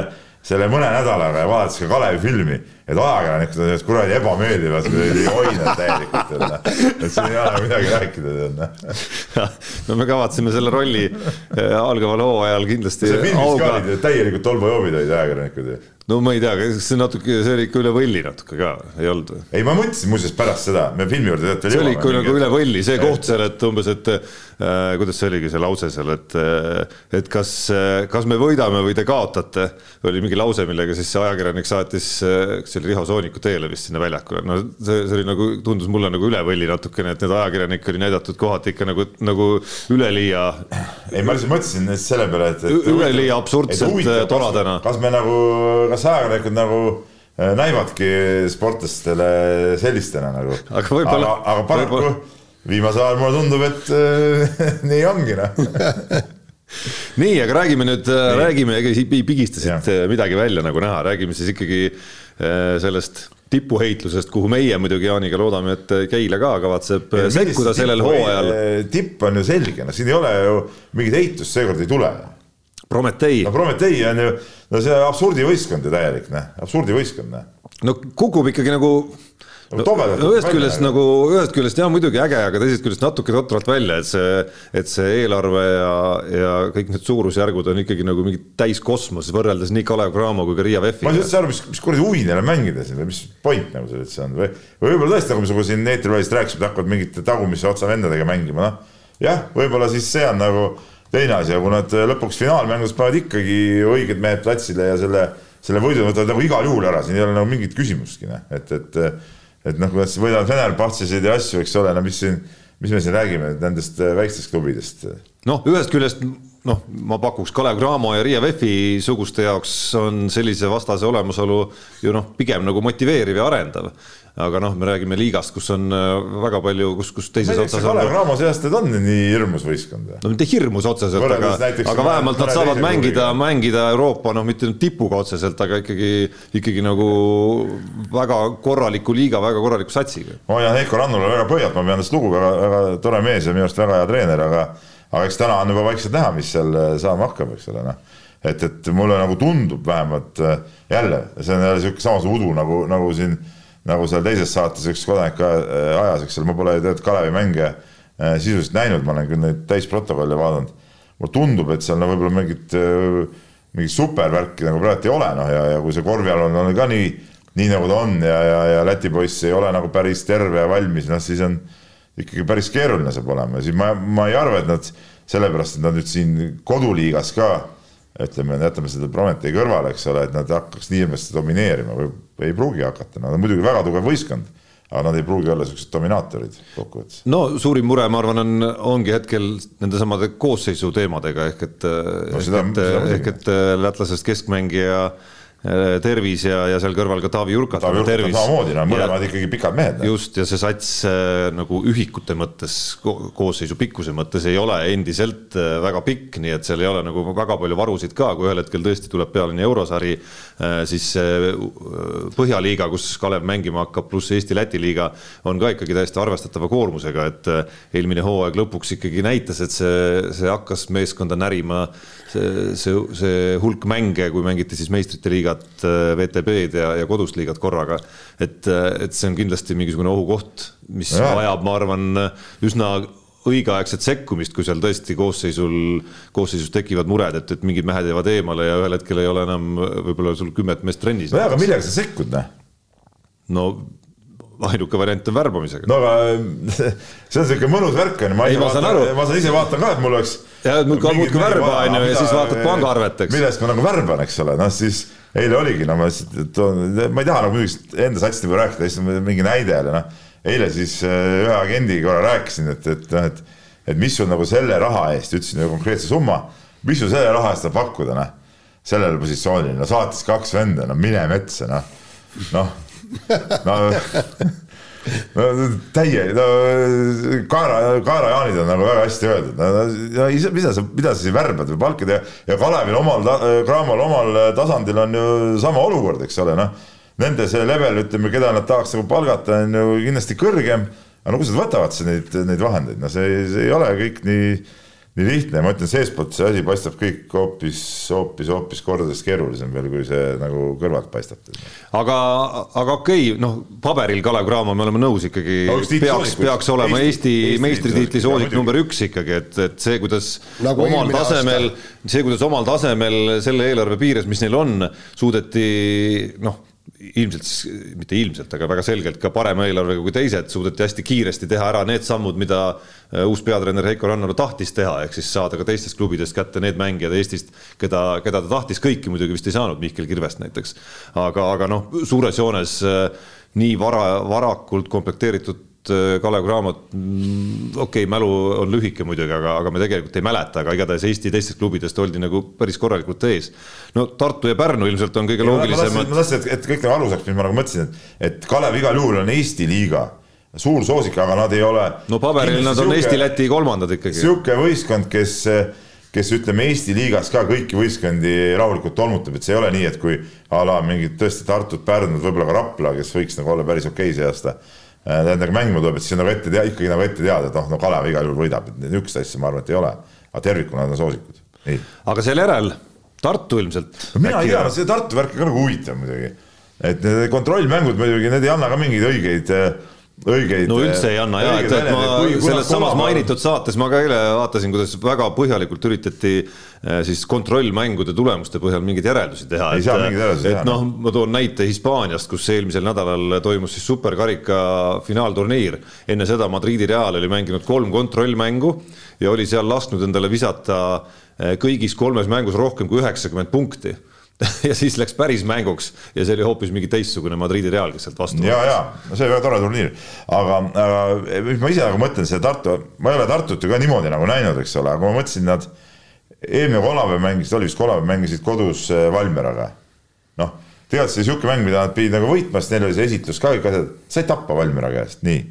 selle mõne nädalaga ja vaadates ka Kalevi filmi, et ajakirjanikud on kuradi ebameeldivas kuradi oinad täielikult, et noh, et siin ei ole midagi rääkida, noh. no me kavatseme selle rolli äh, algaval hooajal kindlasti täielikult tolmujoobid olid ajakirjanikud ju no ma ei tea, kas see natuke, see oli ikka üle võlli natuke ka, ei olnud või? ei, ma mõtlesin muuseas pärast seda, me filmi juurde tegelikult veel jõuame. see oli ikka nagu üle võlli, see koht seal, et umbes, et äh, kuidas see oligi, see lause seal, et äh, et kas äh,, kas me võidame või te kaotate, oli mingi lause, millega siis see ajakirjanik saatis äh,, kas see oli Riho Sooniku teele vist sinna väljakule, no see, see oli nagu, tundus mulle nagu üle võlli natukene, et need ajakirjanikke oli näidatud kohati ikka nagu, nagu üleliia. ei, ma lihtsalt mõtlesin selle peale, et, et. üleliia absurdselt toradana. kas me nagu, kas kas ajakirjanikud nagu äh, näivadki sportlastele sellistena nagu. aga, aga, aga paraku viimasel ajal mulle tundub, et äh, [LAUGHS] nii ongi noh. [LAUGHS] Nii, aga räägime nüüd, äh, räägime, ega ei pigista siit midagi välja nagu näha, räägime siis ikkagi äh, sellest tipuheitlusest, kuhu meie muidugi Jaaniga loodame, et Keila ka kavatseb sekkuda sellel hooajal. tipp on ju selge, noh, siin ei ole ju mingit heitust seekord ei tule Prometee. no Prometee on ju, no see absurdivõistkond ju täielik, noh, absurdivõistkond, noh. no kukub ikkagi nagu no, no ühest küljest nagu, ühest küljest jah, muidugi äge, aga teisest küljest natuke totralt välja, et see, et see eelarve ja, ja kõik need suurusjärgud on ikkagi nagu mingi täiskosmos võrreldes nii Kalev Cramo kui ka Riia VEF-iga. ma ei saa üldse aru, mis, mis kuradi huvi neil on mängida siin või mis point nagu see üldse on või, või võib-olla tõesti, nagu me siin eetriväliselt rääkisime, et hakkavad mingite tagumise otsa vendadega mängima, noh. jah, võib-olla siis see on nagu teine asi, aga kui nad äh, lõpuks finaalmängus panevad ikkagi õiged mehed platsile ja selle, selle võidu võtavad nagu igal juhul ära, siin ei ole nagu mingit küsimustki, noh, et, et et noh, kui nad võidavad Fenerbahcesid ja asju, eks ole, no mis siin, mis me siin räägime nendest äh, väikestest klubidest. noh, ühest küljest noh, ma pakuks Kalev Cramo ja Riia VEF-i suguste jaoks on sellise vastase olemasolu ju noh, pigem nagu motiveeriv ja arendav aga noh, me räägime liigast, kus on äh, väga palju, kus, kus teises otsas on. Kalev Cramo seast need on nii hirmus võistkond. no mitte hirmus otseselt, aga, aga vähemalt nad saavad mängida, mängida Euroopa noh, mitte tipuga otseselt, aga ikkagi, ikkagi nagu väga korraliku liiga, väga korraliku satsiga. ma hoian Heiko Rannule väga pöialt, ma pean tast lugu, väga, väga tore mees ja minu arust väga hea treener, aga aga eks täna on juba vaikselt näha, mis seal äh, saama hakkab, eks ole, noh et, et mulle nagu tundub vähemalt äh, jälle, see on jälle sihuke samasugune udu nagu, nagu siin nagu seal teises saates üks kodanik äh, ajas, eks ole, ma pole tegelikult Kalevi mänge äh, sisuliselt näinud, ma olen küll neid täisprotokolle vaadanud. mulle tundub, et seal no võib-olla mingit, äh, mingit supervärki nagu praegu ei ole, noh ja, ja kui see korvpall on ka nii, nii nagu ta on ja, ja, ja Läti poiss ei ole nagu päris terve ja valmis, noh siis on ikkagi päris keeruline saab olema ja siis ma, ma ei arva, et nad sellepärast, et nad nüüd siin koduliigas ka ütleme, jätame selle Prometee kõrvale, eks ole, et nad hakkaks nii hirmsasti domineerima või ei pruugi hakata, nad on muidugi väga tugev võistkond, aga nad ei pruugi olla niisugused dominaatorid kokkuvõttes. no suurim mure, ma arvan, on, ongi hetkel nendesamade koosseisu teemadega ehk et no,, ehk et, ehk et lätlasest keskmängija Äh, tervis ja, ja seal kõrval ka Taavi Jurkat. Taavi Jurkat on samamoodi, no mõlemad ikkagi pikad mehed. just, ja see sats äh, nagu ühikute mõttes, koosseisu pikkuse mõttes ei ole endiselt äh, väga pikk, nii et seal ei ole nagu väga palju varusid ka, kui ühel hetkel tõesti tuleb peale nii eurosari, siis Põhjaliiga, kus Kalev mängima hakkab, pluss Eesti-Läti liiga on ka ikkagi täiesti arvestatava koormusega, et eelmine hooaeg lõpuks ikkagi näitas, et see, see hakkas meeskonda närima see, see, see hulk mänge, kui mängiti siis meistrite liiga liigat, VTB-d ja, ja kodust liigat korraga. et, et see on kindlasti mingisugune ohukoht, mis ja. vajab, ma arvan, üsna õigeaegset sekkumist, kui seal tõesti koosseisul, koosseisus tekivad mured, et, et mingid mehed jäävad eemale ja ühel hetkel ei ole enam võib-olla sul kümmet meest trennis. nojah, aga millega sa sekkud, noh? no ainuke variant on värbamisega. no aga [LAUGHS] see on siuke mõnus värk on ju, ma ise vaatan, ma saan ise vaatan ka, et mul oleks. ja muudkui muudkui värba on ju ja siis vaatad pangaarvet, eks. millest ma nagu värban, eks ole, noh siis eile oligi, no ma toon, ma ei taha nagu muidugi enda satsi peale rääkida, lihtsalt mingi näide jälle noh eile siis äh, ühe agendiga korra rääkisin, et, et noh, et, et mis sul nagu selle raha eest, ütlesin ühe konkreetse summa, mis sul selle raha eest saab pakkuda, noh, sellele positsioonile, no saatis kaks venda, no mine metsa, noh, noh, no no täie, no kaera, kaerajaanid on nagu väga hästi öeldud, no, no mida sa, mida sa siin värbad või palkad ja, ja Kalevil omal, Cramol omal tasandil on ju sama olukord, eks ole, noh nende see level, ütleme, keda nad tahaks nagu palgata, on ju kindlasti kõrgem. aga no kus nad võtavad siis neid, neid vahendeid, no see, see ei ole kõik nii, nii lihtne, ma ütlen, seestpoolt see asi paistab kõik hoopis, hoopis, hoopis kordades keerulisem veel, kui see nagu kõrvalt paistab. aga, aga okei okay,, noh, paberil Kalev Cramo, me oleme nõus ikkagi no,, peaks, peaks olema Eesti, Eesti meistritiitli soosik number üks ikkagi, et, et see, kuidas nagu omal tasemel, see, kuidas omal tasemel selle eelarve piires, mis neil on, suudeti noh ilmselt mitte ilmselt, aga väga selgelt ka parema eelarvega kui teised, suudeti hästi kiiresti teha ära need sammud, mida äh, uus peatreener Heiko Rannalu tahtis teha, ehk siis saada ka teistest klubidest kätte need mängijad Eestist, keda, keda ta tahtis, kõiki muidugi vist ei saanud, Mihkel Kirvest näiteks. aga, aga noh, suures joones äh, nii vara, varakult komplekteeritud Äh, Kalev Cramot, mm, okei okay,, mälu on lühike muidugi, aga, aga me tegelikult ei mäleta, aga igatahes Eesti teistest klubidest oldi nagu päris korralikult ees. no Tartu ja Pärnu ilmselt on kõige loogilisemad. ma tahtsin, et, et kõik nagu aluseks, mis ma nagu mõtlesin, et, et Kalev igal juhul on Eesti liiga suur soosik, aga nad ei ole. no paberil nad on Eesti-Läti kolmandad ikkagi. sihuke võistkond, kes, kes ütleme Eesti liigas ka kõiki võistkondi rahulikult tolmutab, et see ei ole nii, et kui a la mingid tõesti Tartut, Pärnut, võib-olla ka Rapla, kes võiks nagu olla päris okei okay see aasta nendega äh, mängima tuleb, et siis on nagu ette tea, ikkagi nagu ette teada, et noh, no Kalev igal juhul võidab, et niisugust asja ma arvan, et ei ole. aga tervikuna nad on soosikud. aga selle järel Tartu ilmselt no,. mina ei tea, see Tartu värk on ka nagu huvitav muidugi. et need kontrollmängud muidugi, need ei anna ka mingeid õigeid äh, õigeid. no üldse ei anna ja, et, et ma selles samas mainitud saates ma ka eile vaatasin, kuidas väga põhjalikult üritati eh, siis kontrollmängude tulemuste põhjal mingeid järeldusi teha. ei et, saa mingeid järeldusi teha. noh, ma toon näite Hispaaniast, kus eelmisel nädalal toimus siis superkarika finaalturniir. enne seda Madridi Real oli mänginud kolm kontrollmängu ja oli seal lasknud endale visata eh, kõigis kolmes mängus rohkem kui üheksakümmend punkti [LAUGHS] ja siis läks päris mänguks ja see oli hoopis mingi teistsugune Madridi Real, kes sealt vastu. ja, ja no see oli väga tore turniir, aga, mis ma ise nagu mõtlen, see Tartu, ma ei ole Tartut ju ka niimoodi nagu näinud, eks ole, aga ma mõtlesin, nad eelmine kolmapäev mängisid, oli vist kolmapäev, mängisid kodus äh, Valmieraga. noh, tegelikult see sihuke mäng, mida nad pidid nagu võitma, sest neil oli see esitus ka kõik asjad, said tappa Valmiera käest, nii.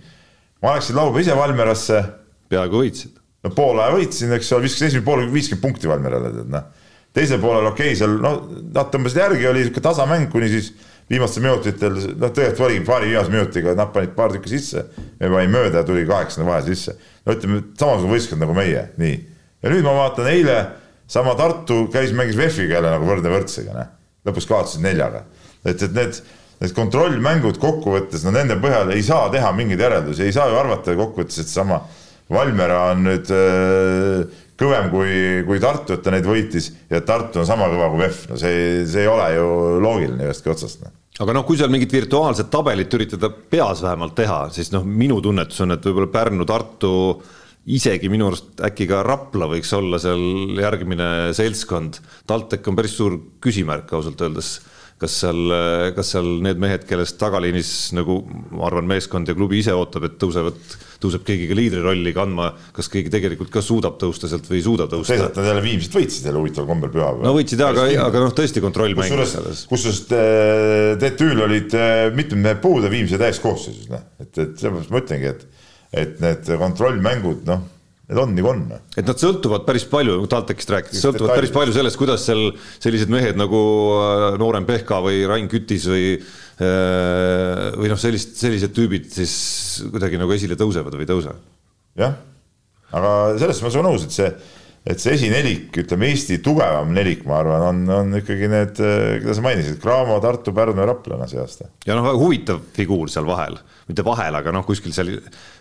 ma läksin laupäeval ise Valmierasse. peaaegu võitsid. no poole võitsin, eks ole, viskasin esimene pool viiskümmend punkti Valmierale, tead noh teisel poolel okei okay,, seal no nad tõmbasid järgi, oli sihuke tasamäng, kuni siis viimastel minutitel, noh, tegelikult oligi paari viimase minutiga, nad panid paar tükki sisse. me panime mööda ja tuli kaheksakümne vahe sisse. no ütleme, samasugune võistkond nagu meie, nii. ja nüüd ma vaatan eile sama Tartu käis, mängis VEF-iga jälle nagu võrdne võrdsega, noh. lõpus kaotasid neljaga. et, et need, need kontrollmängud kokkuvõttes, no nende põhjal ei saa teha mingeid järeldusi, ei saa ju arvata kokkuvõttes, et sama Valmiera on nüüd äh, kõvem kui, kui Tartu, et ta neid võitis ja Tartu on sama kõva kui VEF, no see, see ei ole ju loogiline ühestki otsast no. aga noh, kui seal mingit virtuaalset tabelit üritada peas vähemalt teha, siis noh, minu tunnetus on, et võib-olla Pärnu, Tartu, isegi minu arust äkki ka Rapla võiks olla seal järgmine seltskond. TalTech on päris suur küsimärk ausalt öeldes kas seal, kas seal need mehed, kellest tagaliinis nagu ma arvan, meeskond ja klubi ise ootab, et tõusevad, tõuseb keegi ka liidri rolli kandma, kas keegi tegelikult ka suudab tõusta sealt või ei suuda tõusta? teisalt nad jälle Viimsit võitsid jälle huvitaval kombel pühapäeval. no võitsid aga, aga noh, tõesti kontrollmäng. kusjuures, kusjuures äh, Tetüül olid äh, mitmed mehed puudu Viimsi täiskoosseisus, noh, et, et sellepärast ma ütlengi, et, et need kontrollmängud, noh need on nagu on. et nad sõltuvad päris palju, nagu TalTechist rääkides, sõltuvad päris palju sellest, kuidas seal sellised mehed nagu äh, Noorem Pehka või Rain Kütis või äh, või noh, sellist, sellised tüübid siis kuidagi nagu esile tõusevad või ei tõuse. jah, aga selles mõttes olen nõus, et see, et see esinelik, ütleme Eesti tugevam nelik, ma arvan, on, on ikkagi need, keda sa mainisid, Cramo, Tartu, Pärnu ja Rapla on see aasta. ja noh, huvitav figuur seal vahel, mitte vahel, aga noh, kuskil seal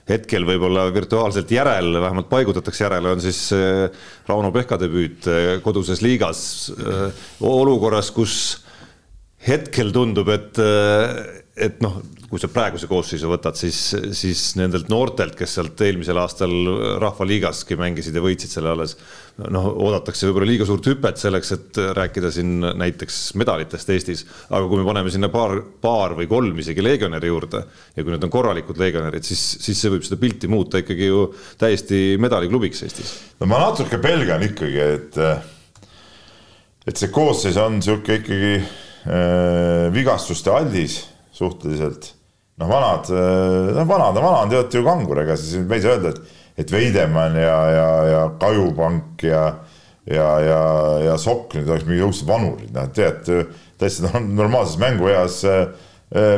hetkel võib-olla virtuaalselt järel, vähemalt paigutatakse järele, on siis äh, Rauno Pehka debüüt äh, koduses liigas olukorras, kus hetkel tundub, et, et noh, kui sa praeguse koosseisu võtad, siis, siis nendelt noortelt, kes sealt eelmisel aastal Rahvaliigaski mängisid ja võitsid selle alles, noh, oodatakse võib-olla liiga suurt hüpet selleks, et rääkida siin näiteks medalitest Eestis. aga kui me paneme sinna paar, paar või kolm isegi legionäri juurde ja kui need on korralikud legionärid, siis, siis see võib seda pilti muuta ikkagi ju täiesti medaliklubiks Eestis. no ma natuke pelgan ikkagi, et, et see koosseis on niisugune ikkagi äh, vigastuste aldis suhteliselt noh, vanad, noh, vanad on vanad, te olete ju kangur, ega siis me ei saa öelda, et, et Veidemann ja, ja, ja Kajupank ja, ja, ja, ja Sokk nüüd oleks mingi õudsed vanurid, noh, tead, täiesti normaalses mängueas eh,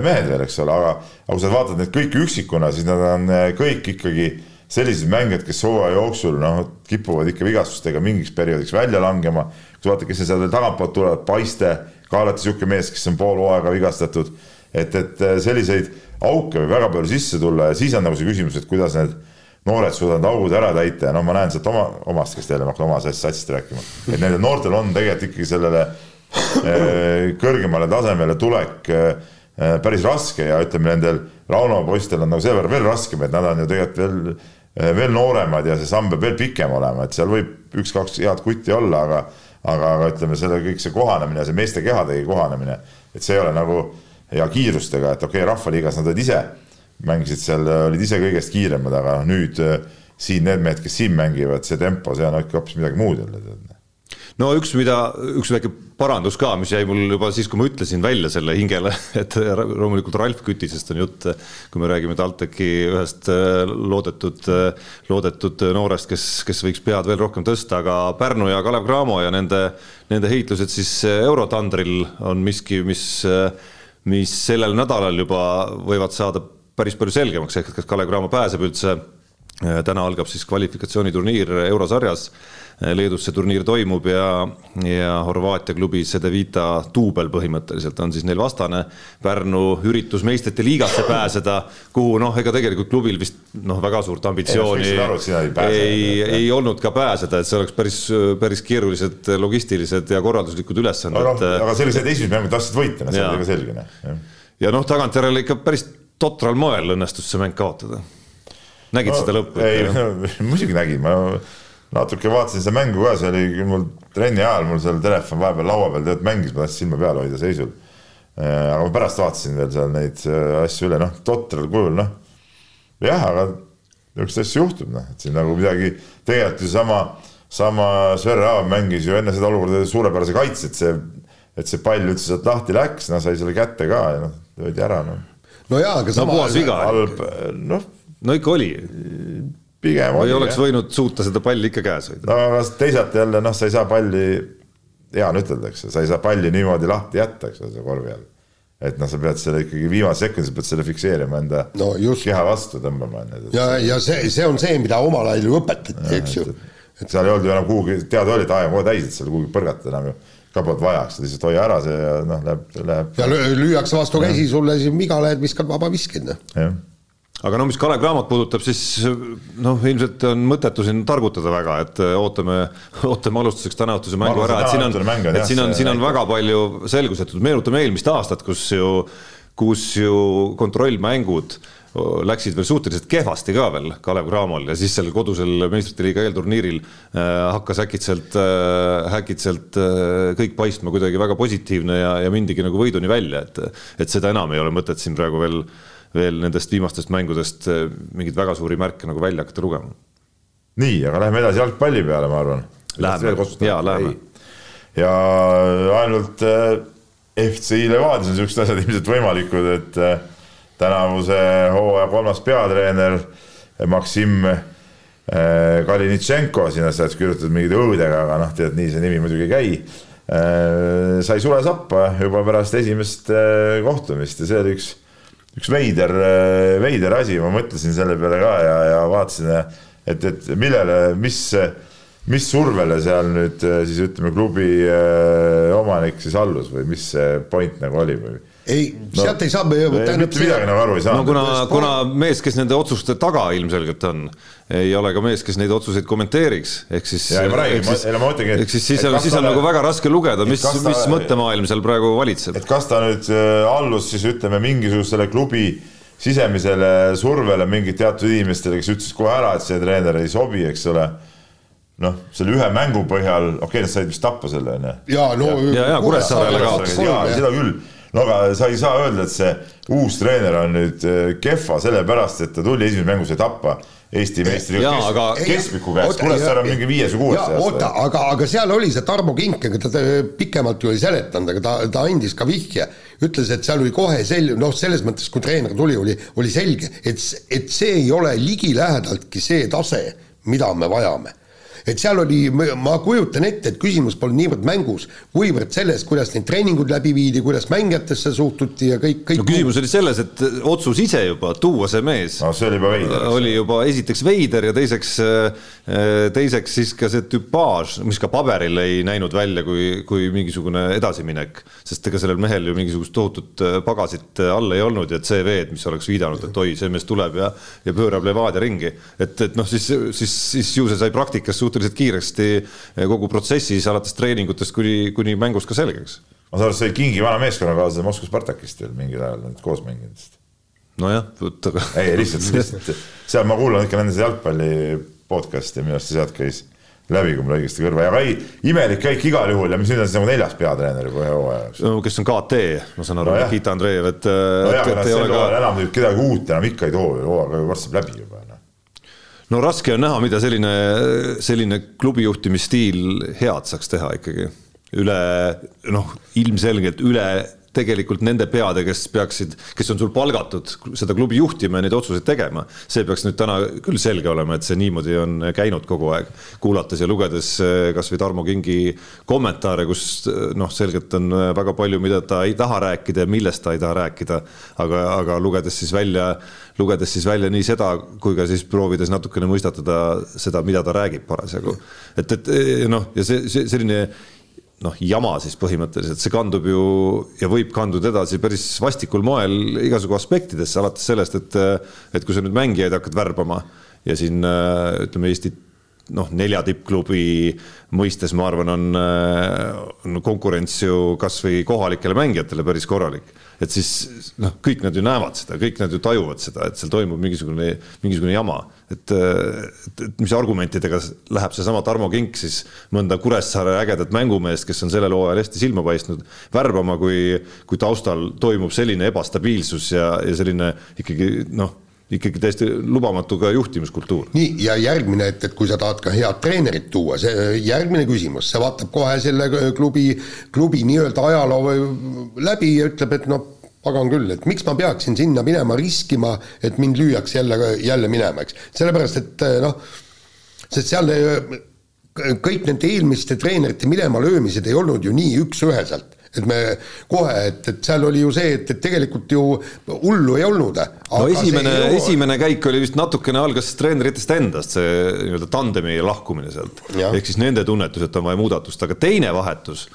mehed veel, eks ole, aga, aga kui sa vaatad neid kõiki üksikuna, siis nad on eh, kõik ikkagi sellised mängijad, kes hooaja jooksul noh, kipuvad ikka vigastustega mingiks perioodiks välja langema. kui sa vaatad, kes seal tagantpoolt tulevad, Paiste, ka alati sihuke mees, kes on pool hooaega vigastatud. Et, et selliseid auke võib väga palju sisse tulla ja siis on nagu see küsimus, et kuidas need noored suudavad augud ära täita. Ja noh, ma näen sealt oma, omast, kes teile ma hakkan oma satsist rääkima, et nendel noortel on tegelikult ikkagi sellele eh, kõrgemale tasemele tulek eh, päris raske ja ütleme, nendel Rauno poistel on nagu seepärast veel raskem, et nad on ju tegelikult veel, veel nooremad ja see samm peab veel pikem olema, et seal võib üks-kaks head kutti olla, aga aga, aga ütleme, selle kõik see kohanemine, see meeste kehadegi kohanemine, et see ei ole nagu ja kiirustega, et okei okay,, Rahvaliigas nad olid ise, mängisid seal, olid ise kõigest kiiremad, aga nüüd äh, siin need mehed, kes siin mängivad, see tempo, see on ikka hoopis midagi muud jälle no üks, mida, üks väike parandus ka, mis jäi mul juba siis, kui ma ütlesin välja selle hingele, [LAUGHS] et loomulikult Ralf Kütisest on jutt, kui me räägime TalTechi ühest äh, loodetud, äh, loodetud noorest, kes, kes võiks pead veel rohkem tõsta, aga Pärnu ja Kalev Cramo ja nende, nende heitlused siis Eurotandril on miski, mis mis sellel nädalal juba võivad saada päris palju selgemaks, ehk et kas Kalev Cramo pääseb üldse. Täna algab siis kvalifikatsiooniturniir eurosarjas Leedus see turniir toimub ja, ja Horvaatia klubi Cedevita duubel põhimõtteliselt on siis neil vastane. Pärnu üritus meistrite liigasse pääseda, kuhu noh, ega tegelikult klubil vist noh, väga suurt ambitsiooni ei, ei, ei, ei olnud ka pääseda, et see oleks päris, päris keerulised logistilised ja korralduslikud ülesanded no,. aga sellised esimesed mängud tahtsid võita, see oli ka selge. Noh. ja noh, tagantjärele ikka päris totral moel õnnestus see mäng kaotada. Nägid no, seda lõppu? ei, [LAUGHS] muidugi nägin, ma natuke vaatasin seda mängu ka, see oli küll mul trenni ajal, mul seal telefon vahepeal laua peal tead mängis, ma tahtsin silma peal hoida seisul. Äh, aga ma pärast vaatasin veel seal neid äh, asju üle, noh, totral kujul, noh. jah, aga niisuguseid asju juhtub, noh, et siin nagu midagi, tegelikult ju sama, sama Sverre Aav mängis ju enne seda olukorda suurepärase kaitse, et see, et see pall üldse sealt lahti läks, noh, sai selle kätte ka ja noh, löödi ära, noh. no jaa, aga sama no, puhas viga. halb, noh. No ikka oli pigem või oleks jah. võinud suuta seda palli ikka käes hoida. no aga teisalt jälle noh, sa ei saa palli, hea on ütelda, eks ju, sa ei saa palli niimoodi lahti jätta, eks ole, korvi all. et noh, sa pead selle ikkagi viimase sekundi, sa pead selle fikseerima enda no, just. keha vastu tõmbama. ja, ja see, see on see, mida omal ajal ju õpetati, eks ju. et seal ei olnud ju enam kuhugi, teada oli, et aeg on kohe täis, et seal kuhugi põrgata enam ju ka polnud vaja, eks lihtsalt hoia ära see ja noh, läheb, läheb. ja lüüakse vastu käsi sulle, siis viga lähed, viskad vaba viskeid, noh. jah aga no mis Kalev Cramot puudutab, siis noh, ilmselt on mõttetu siin targutada väga, et äh, ootame, [LAUGHS] ootame alustuseks tänaõhtuse mängu ära, et siin on, et siin on, siin on väga palju selgusetud, meenutame eelmist aastat, kus ju, kus ju kontrollmängud läksid veel suhteliselt kehvasti ka veel Kalev Cramol ja siis sellel kodusel meistrite liiga eelturniiril äh, hakkas äkitselt äh,, äkitselt äh, kõik paistma kuidagi väga positiivne ja, ja mindigi nagu võiduni välja, et, et seda enam ei ole mõtet siin praegu veel äh, veel nendest viimastest mängudest eh, mingeid väga suuri märke nagu välja hakata lugema. nii, aga läheme edasi jalgpalli peale, ma arvan. Läheme, jaa, läheme. ja ainult eh, FC Levadias on siuksed asjad [LAUGHS] ilmselt võimalikud, et äh, tänavuse hooaja kolmas peatreener Maksim Kalinitšenko, sinna sa oled kirjutatud mingeid õudega, aga noh, tead, nii see nimi muidugi ei käi sai sulesappa juba pärast esimest kohtumist ja see oli üks üks veider, veider asi, ma mõtlesin selle peale ka ja, ja vaatasin, et, et millele, mis, mis survele seal nüüd siis ütleme, klubi omanik siis allus või mis see point nagu oli või? ei no,, sealt ei saa. mitte midagi nagu aru ei saa. no kuna, kuna mees, kes nende otsuste taga ilmselgelt on, ei ole ka mees, kes neid otsuseid kommenteeriks, ehk siis. ehk siis, siis on, siis on nagu väga raske lugeda, mis, mis mõttemaailm seal praegu valitseb. et kas ta nüüd äh, allus siis ütleme mingisugusele klubi sisemisele survele mingid teatud inimestele, kes ütlesid kohe ära, et see treener ei sobi, eks ole noh, selle ühe mängu põhjal, okei okay,, nad said vist tappa selle onju. ja no. ja, ja Kuressaarele kaotasid. jaa, seda küll no aga sa ei saa öelda, et see uus treener on nüüd äh, kehva sellepärast, et ta tuli esimeses mängus sai tappa Eesti meistri aga... keskmiku käest, Kuressaare on mingi viies või kuues oota, aga, aga seal oli see Tarmo Kink, ega ta pikemalt ju ei seletanud, aga ta, ta andis ka vihje, ütles, et seal oli kohe sel-, noh, selles mõttes, kui treener tuli, oli, oli selge, et, et see ei ole ligilähedaltki see tase, mida me vajame et seal oli, ma kujutan ette, et küsimus polnud niivõrd mängus, kuivõrd selles, kuidas neid treeningud läbi viidi, kuidas mängijatesse suhtuti ja kõik, kõik no küsimus oli selles, et otsus ise juba tuua see mees. No, see oli juba veider, oli juba esiteks veider ja teiseks, teiseks siis ka see tüpaaž, mis ka paberil ei näinud välja kui, kui mingisugune edasiminek, sest ega sellel mehel ju mingisugust tohutut pagasit all ei olnud ja CV-d, mis oleks viidanud, et oi, see mees tuleb ja, ja pöörab Levadia ringi, et, et noh, siis, siis, siis ju see sai praktikas suhteliselt suhteliselt kiiresti eh, kogu protsessis alates treeningutest kuni, kuni mängus ka selgeks. ma saan aru, see Kingi vana meeskonnakaaslane Moskva Spartakist veel mingil ajal nüüd koos mänginud vist. nojah, aga. ei, lihtsalt, lihtsalt seal ma kuulan ikka nende jalgpalli podcast'i ja minu arust see sealt käis läbi, kui mul õigesti kõrva ja ei, imelik käik igal juhul ja mis nüüd on siis nagu neljas peatreener juba ühe hooaja jaoks. no kes on KT, ma saan aru no,, Nikita Andreev, et. no jaa, aga nad sel hooajal enam kedagi uut enam ikka ei too, hooaeg varsti saab läbi juba no raske on näha, mida selline, selline klubi juhtimisstiil head saaks teha ikkagi. üle noh, ilmselgelt üle tegelikult nende peade, kes peaksid, kes on sul palgatud seda klubi juhtima ja neid otsuseid tegema. see peaks nüüd täna küll selge olema, et see niimoodi on käinud kogu aeg. kuulates ja lugedes eh, kasvõi Tarmo Kingi kommentaare, kus eh, noh, selgelt on väga palju, mida ta ei taha rääkida ja millest ta ei taha rääkida. aga, aga lugedes siis välja lugedes siis välja nii seda, kui ka siis proovides natukene mõistatada seda, mida ta räägib parasjagu. et, et noh, ja see, see selline noh, jama siis põhimõtteliselt, see kandub ju ja võib kanduda edasi päris vastikul moel igasugu aspektidesse, alates sellest, et, et kui sa nüüd mängijaid hakkad värbama ja siin ütleme, Eesti noh, nelja tippklubi mõistes ma arvan, on, on konkurents ju kasvõi kohalikele mängijatele päris korralik et siis noh, kõik nad ju näevad seda, kõik nad ju tajuvad seda, et seal toimub mingisugune, mingisugune jama. et, et, et mis argumentidega läheb seesama Tarmo Kink siis mõnda Kuressaare ägedat mängumeest, kes on sellel hooajal hästi silma paistnud, värbama, kui, kui taustal toimub selline ebastabiilsus ja, ja selline ikkagi noh ikkagi täiesti lubamatu ka juhtimiskultuur. nii, ja järgmine, et, et kui sa tahad ka head treenerit tuua, see järgmine küsimus, see vaatab kohe selle klubi, klubi nii-öelda ajaloo läbi ja ütleb, et noh, pagan küll, et miks ma peaksin sinna minema riskima, et mind lüüakse jälle, jälle minema, eks. sellepärast, et noh, sest seal kõik nende eelmiste treenerite minema löömised ei olnud ju nii üks-üheselt et me kohe, et, et seal oli ju see, et, et tegelikult ju hullu ei olnud. no esimene, esimene käik oli vist natukene algas treeneritest endast, see nii-öelda tandemi lahkumine sealt. ehk siis nende tunnetus, et on vaja muudatust, aga teine vahetus,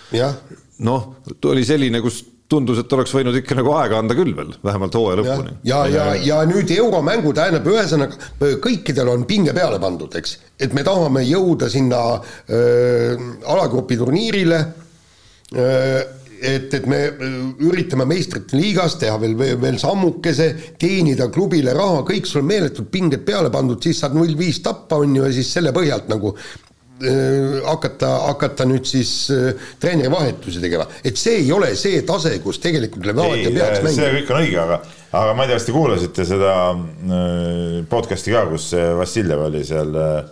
noh, oli selline, kus tundus, et oleks võinud ikka nagu aega anda küll veel, vähemalt hooaja lõpuni. ja, ja, ja, ja nüüd euromängu tähendab, ühesõnaga kõikidel on pinge peale pandud, eks, et me tahame jõuda sinna äh, alagrupi turniirile äh, et, et me äh, üritame meistrite liigas teha veel, veel, veel sammukese, teenida klubile raha, kõik sul meeletult pinged peale pandud, siis saad null viis tappa, on ju, ja siis selle põhjalt nagu äh, hakata, hakata nüüd siis äh, treenerivahetusi tegema, et see ei ole see tase, kus tegelikult Levadia peaks mängima. see kõik on õige, aga, aga ma ei tea, kas te kuulasite seda podcast'i ka, kus Vassiljev oli seal äh,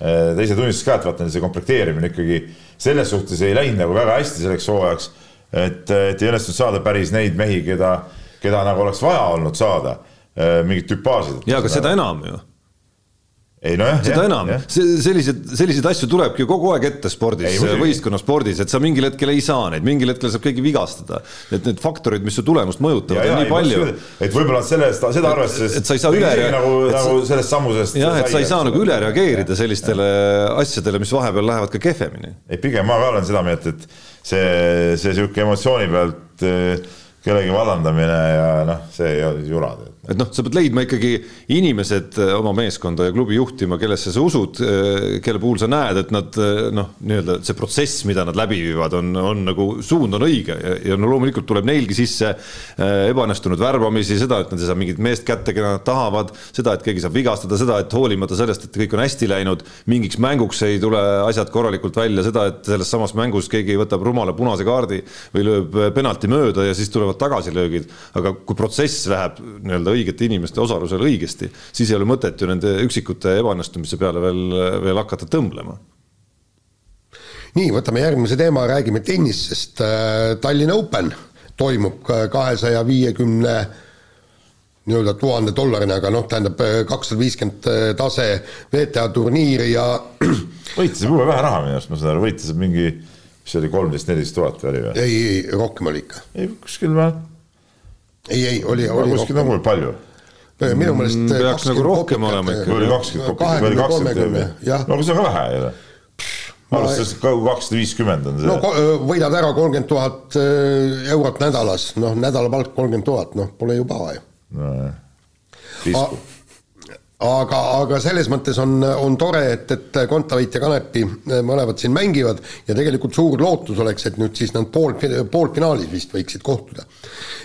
teise tunnistas ka, et vaata see komplekteerimine ikkagi selles suhtes ei läinud nagu väga hästi selleks hooajaks et, et ei õnnestunud saada päris neid mehi, keda, keda nagu oleks vaja olnud saada, äh, mingit tüpaaži. ja, aga seda enam ju ei nojah. seda enam, sellised, selliseid asju tulebki kogu aeg ette spordis, võistkonnaspordis, et sa mingil hetkel ei saa neid, mingil hetkel saab keegi vigastada. et need faktorid, mis su tulemust mõjutavad, on nii palju. et võib-olla sellest, seda arvestades. et sa ei saa üle. nagu, nagu sellest sammusest. jah, et sa ei saa nagu üle reageerida sellistele asjadele, mis vahepeal lähevad ka kehvemini. ei, pigem ma ka olen seda meelt, et see, see sihuke emotsiooni pealt kellegi vallandamine ja noh, see ei ole jura et noh, sa pead leidma ikkagi inimesed äh, oma meeskonda ja klubi juhtima, kellesse sa usud, äh, kelle puhul sa näed, et nad äh, noh, nii-öelda see protsess, mida nad läbi viivad, on, on nagu suund on õige. Ja, ja no loomulikult tuleb neilgi sisse ebaõnnestunud värbamisi, seda, et nad ei saa mingit meest kätte, keda nad tahavad, seda, et keegi saab vigastada, seda, et hoolimata sellest, et kõik on hästi läinud, mingiks mänguks ei tule asjad korralikult välja, seda, et selles samas mängus keegi võtab rumala punase kaardi või lööb penalti mööda ja siis tulevad tagasilöögid, aga kui protsess läheb nii-öelda õigete inimeste osalusel õigesti, siis ei ole mõtet ju nende üksikute ebaõnnestumise peale veel, veel hakata tõmblema nii, võtame järgmise teema, räägime tennisest. Äh, Tallinna Open toimub kahesaja viiekümne nii-öelda tuhande dollarina, aga noh, tähendab äh, kakssada viiskümmend äh, tase WTA turniiri ja [CLEARS THROAT] võitis jube vähe raha minu arust, ma saan aru, võitis mingi, mis see oli, kolmteist, neliteist tuhat või oli või? ei, ei, rohkem oli ikka. ei, kuskil vähe ei, ei oli, oli kuskil nagu palju minu meelest mm, peaks nagu rohkem olema ikka. oli kakskümmend kopikat, oli kakskümmend, no aga see on ka vähe jälle. arvestades kakssada viiskümmend on see. no võidad ära kolmkümmend tuhat eurot nädalas, noh, nädalapalk kolmkümmend tuhat, noh, pole ju paha ju. nojah, pisku aga, aga selles mõttes on, on tore, et, et Kontaveit ja Kanepi eh, mõlemad siin mängivad ja tegelikult suur lootus oleks, et nüüd siis nad pool, poolfinaalis vist võiksid kohtuda.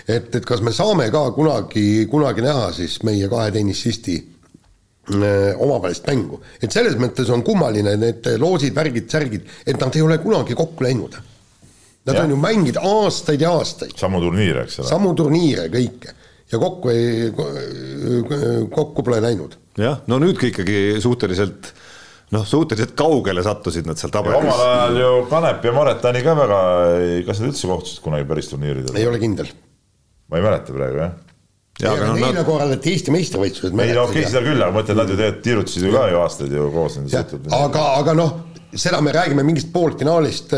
et, et kas me saame ka kunagi, kunagi näha siis meie kahe tennisisti eh, omavahelist mängu, et selles mõttes on kummaline, need loosid, värgid, särgid, et nad ei ole kunagi kokku läinud. Nad ja. on ju mänginud aastaid ja aastaid. samu turniire, eks ole. samu turniire, kõike ja kokku ei, kokku pole läinud jah, no nüüd ka ikkagi suhteliselt noh, suhteliselt kaugele sattusid nad seal tabelis. omal ajal ju Kanep ja Maretani ka väga, kas nad üldse kohtusid kunagi päris turniiridel? ei ole kindel. ma ei mäleta praegu jah. ja aga no nad. korraldati Eesti meistrivõistlused. ei no okei okay,, seda küll, aga ma mõtlen, nad ju tegelikult tiirutasid ju ka ju aastaid ju koos. aga, aga noh, seda me räägime mingist poolfinaalist,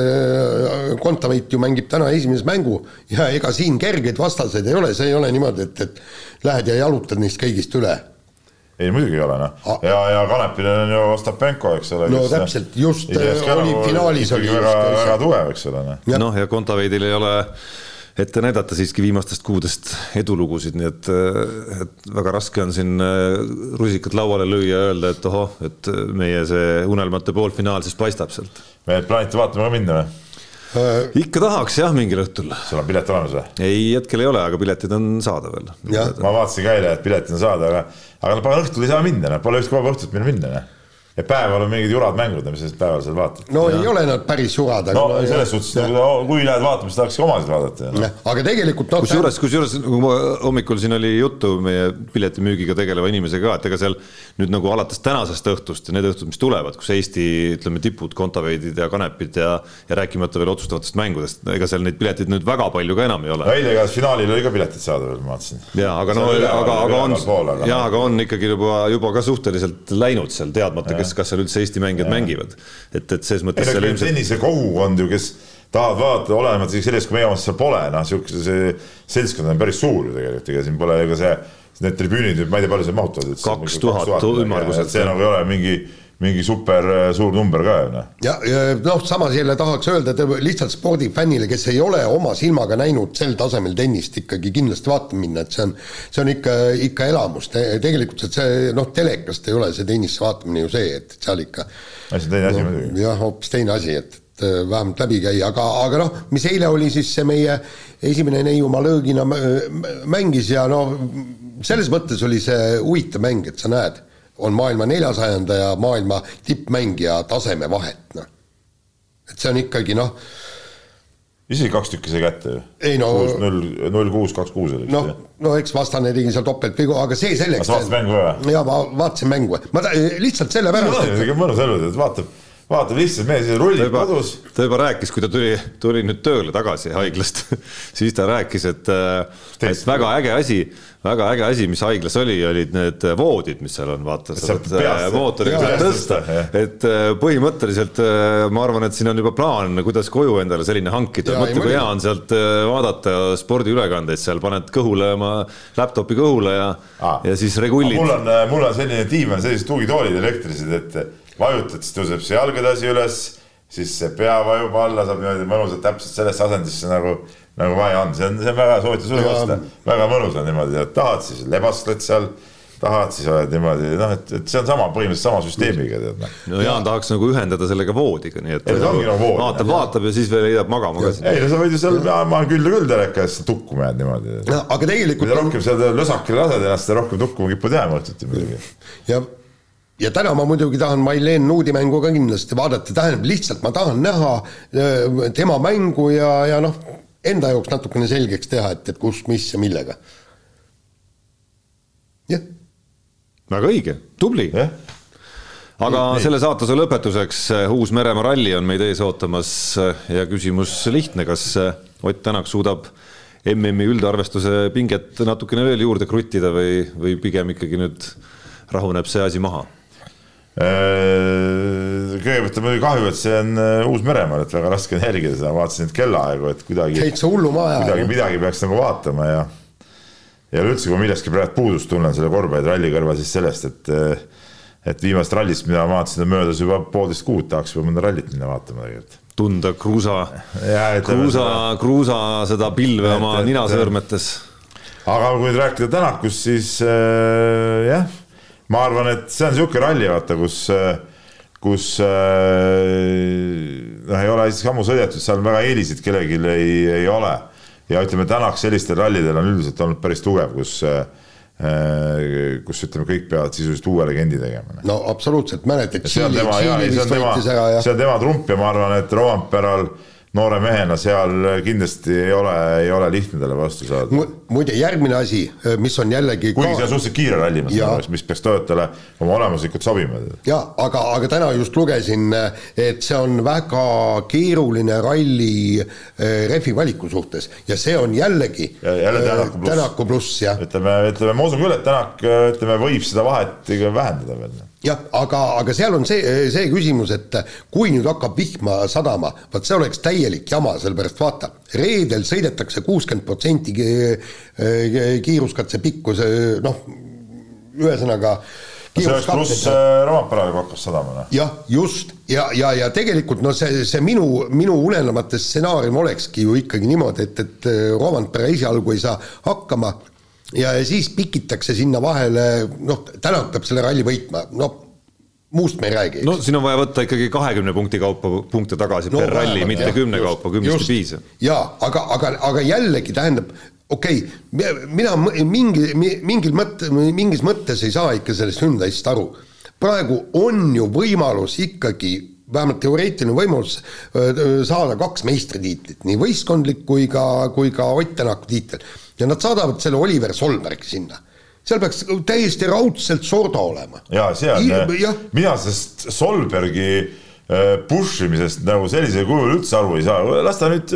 Kontaveit ju mängib täna esimese mängu ja ega siin kergeid vastaseid ei ole, see ei ole niimoodi, et, et lähed ja jalutad neist kõigist üle ei muidugi ei ole noh, ja, ja Kanepil on ju Ostapenko, eks ole. no täpselt, just oli finaalis oli. väga, väga tugev, eks ole noh. noh, ja Kontaveidil ei ole ette näidata siiski viimastest kuudest edulugusid, nii et, et väga raske on siin äh, rusikat lauale lüüa ja öelda, et ohoh, et meie see unelmate poolfinaal siis paistab sealt. me plaanite vaatama ka minna või? Äh, ikka tahaks jah, mingil õhtul. sul on pilet olemas või? ei, hetkel ei ole, aga piletid on saada veel. ma vaatasin ka eile, et piletid on saada, aga, aga no pagan õhtul ei saa minna, noh, pole ühtki vaba õhtut minna minna, noh ja päeval on mingid jurad mängud, mis sa päeval seal vaatad. no ja. ei ole nad päris jurad, aga no, no selles suhtes, kui lähed vaatama, siis tahaks omasid vaadata no.. aga tegelikult no, kusjuures, kusjuures nagu hommikul siin oli juttu meie piletimüügiga tegeleva inimesega ka, et ega seal nüüd nagu alates tänasest õhtust ja need õhtud, mis tulevad, kus Eesti ütleme, tipud, Kontaveidid ja Kanepid ja ja rääkimata veel otsustavatest mängudest, ega seal neid pileteid nüüd väga palju ka enam ei ole. eile igatahes finaalil oli ka piletid saada veel, ma vaatasin. ja aga no, aga, aga on, ja aga on ikkagi juba, juba ka suhteliselt läinud seal teadmata, kes kes, kas seal üldse Eesti mängijad ja. mängivad. et, et selles mõttes. no ilmselt... tennise kogukond ju, kes tahavad vaadata, isegi sellest, kui meie omas seal pole, noh, siukese see seltskond on päris suur ju tegelikult, ega siin pole ega see, need tribüünid, ma ei tea, palju seal mahutavad. kaks tuhat ümmarguselt. see nagu ei ole mingi mingi super äh, suur number ka ju noh. ja, ja noh, samas jälle tahaks öelda, et lihtsalt spordifännile, kes ei ole oma silmaga näinud sel tasemel tennist, ikkagi kindlasti vaatama minna, et see on, see on ikka, ikka elamus Te,, tegelikult see noh, telekast ei ole see tennise vaatamine ju see, et seal ikka. see on teine asi no, muidugi. jah, hoopis teine asi, et, et äh, vähemalt läbi käia, aga, aga noh, mis eile oli siis see meie esimene Neiumaa löögina mängis ja no selles mõttes oli see huvitav mäng, et sa näed on maailma neljasajanda ja maailma tippmängija taseme vahet, noh. et see on ikkagi noh. isegi kaks tükki sai kätte ju. ei no. null, null kuus, kaks kuus oli. noh, no eks vastane tegi seal topeltvigu, aga see selleks. sa vaatasid mängu või? jaa, ma vaatasin mängu, ma ta, lihtsalt sellepärast. Et... mõnus elu, et vaatab vaatab lihtsalt mees rullib ta juba, kodus. ta juba rääkis, kui ta tuli, tuli nüüd tööle tagasi haiglast. [LAUGHS] Siis ta rääkis, et, et väga äge asi väga äge asi, mis haiglas oli, olid need voodid, mis seal on, vaata, saad mootoriga tõsta, et äh, põhimõtteliselt äh, ma arvan, et siin on juba plaan, kuidas koju endale selline hankida, mõtle, kui hea on sealt äh, vaadata spordiülekandeid seal, paned kõhule oma laptopi kõhule ja ja siis regullid. mul on, mul on selline diivan, sellised tugitoolid elektrilised, et vajutad, siis tõuseb see jalgadasi üles, siis see pea vajub alla, saab niimoodi mõnusalt täpselt sellesse asendisse nagu nagu vaja on, see on, see on väga soovitan sulle osta, väga mõnus on niimoodi, et tahad siis lebastad seal tahad, siis oled niimoodi noh, et, et see on sama, põhimõtteliselt sama süsteemiga tead noh. no Jaan tahaks nagu ühendada sellega voodiga, nii et. Nagu vaatab, vaatab ja siis veel heidab magama ka. ei no sa võid ju seal, ma olen küll ja küll telekas tukkuma jääd niimoodi. aga tegelikult. mida rohkem sa lösakile lased ennast, seda rohkem tukkuma kipud jääma õhtuti muidugi. ja ja täna ma muidugi tahan Mailen Nuudi mängu ka kindlasti vaadata, tähendab lihtsalt ma tahan näha äh, tema mängu ja, ja noh, enda jaoks natukene selgeks teha, et, et kus, mis ja millega. jah. väga õige, tubli. Yeah.. aga nii, selle saatuse lõpetuseks eh, Uus-Meremaa ralli on meid ees ootamas eh, ja küsimus lihtne, kas eh, Ott Tänak suudab MM-i üldarvestuse pinget natukene veel juurde kruttida või, või pigem ikkagi nüüd rahuneb see asi maha? Äh, kõigepealt on muidugi kahju, et see on äh, Uus-Meremaal, et väga raske on jälgida seda, vaatasin neid kellaaegu, et kuidagi. täitsa hullumaa aja. kuidagi midagi peaks nagu vaatama ja. ja üldse, kui millestki praegu puudust tunnen selle korvpalliralli kõrval, siis sellest, et. Äh, et viimast rallist, mida ma vaatasin, on möödas juba poolteist kuud, tahaks juba mõnda rallit minna vaatama tegelikult. tunda kruusa, kruusa, kruusa seda pilve oma ninasõõrmetes. aga kui nüüd rääkida Tänakust, siis äh, jah ma arvan, et see on niisugune ralli, vaata, kus, kus noh, ei ole isegi ammu sõidetud, seal väga eeliseid kellelgi ei, ei ole. ja ütleme, Tänak sellistel rallidel on üldiselt olnud päris tugev, kus kus ütleme, kõik peavad sisuliselt uue legendi tegema. no absoluutselt, mäletad. see on tema, see on tema trump ja ma arvan, et Roomperal noore mehena seal kindlasti ei ole, ei ole lihtne talle vastu saada. muide, järgmine asi, mis on jällegi kuigi see on suhteliselt kiire ralli, ma saan aru, mis peaks Toyotale oma olemuslikult sobima. jaa, aga, aga täna just lugesin, et see on väga keeruline ralli eh, rehvi valiku suhtes ja see on jällegi ja, jälle Tänaku pluss, tänaku pluss, jah. ütleme, ütleme, ma usun küll, et Tänak, ütleme, võib seda vahet vähendada veel jah, aga, aga seal on see, see küsimus, et kui nüüd hakkab vihma sadama, vot see oleks täielik jama, sellepärast vaata, reedel sõidetakse kuuskümmend protsenti kiiruskatse pikkuse noh, ühesõnaga see oleks pluss äh, Romperaga hakkas sadama, noh. jah, just, ja, ja, ja tegelikult no see, see minu, minu unelmate stsenaarium olekski ju ikkagi niimoodi, et, et Rompera esialgu ei saa hakkama ja, ja siis pikitakse sinna vahele, noh, Tänak peab selle ralli võitma, noh, muust me ei räägi. no siin on vaja võtta ikkagi kahekümne punkti kaupa punkte tagasi no, per ralli, mitte kümne kaupa, kümnest ei piisa. jaa, aga, aga, aga jällegi tähendab, okei okay,, mina mingi, mingil mõtte, mingis mõttes ei saa ikka sellest Hyundai'st aru. praegu on ju võimalus ikkagi vähemalt teoreetiline võimalus saada kaks meistritiitlit, nii võistkondlik kui ka, kui ka Ott Tänaku tiitel. Ja nad saadavad selle Oliver Solbergi sinna. Seal peaks täiesti raudselt Sordo olema. ja seal, mina sellest Solbergi push imisest nagu sellisel kujul üldse aru ei saa, las ta nüüd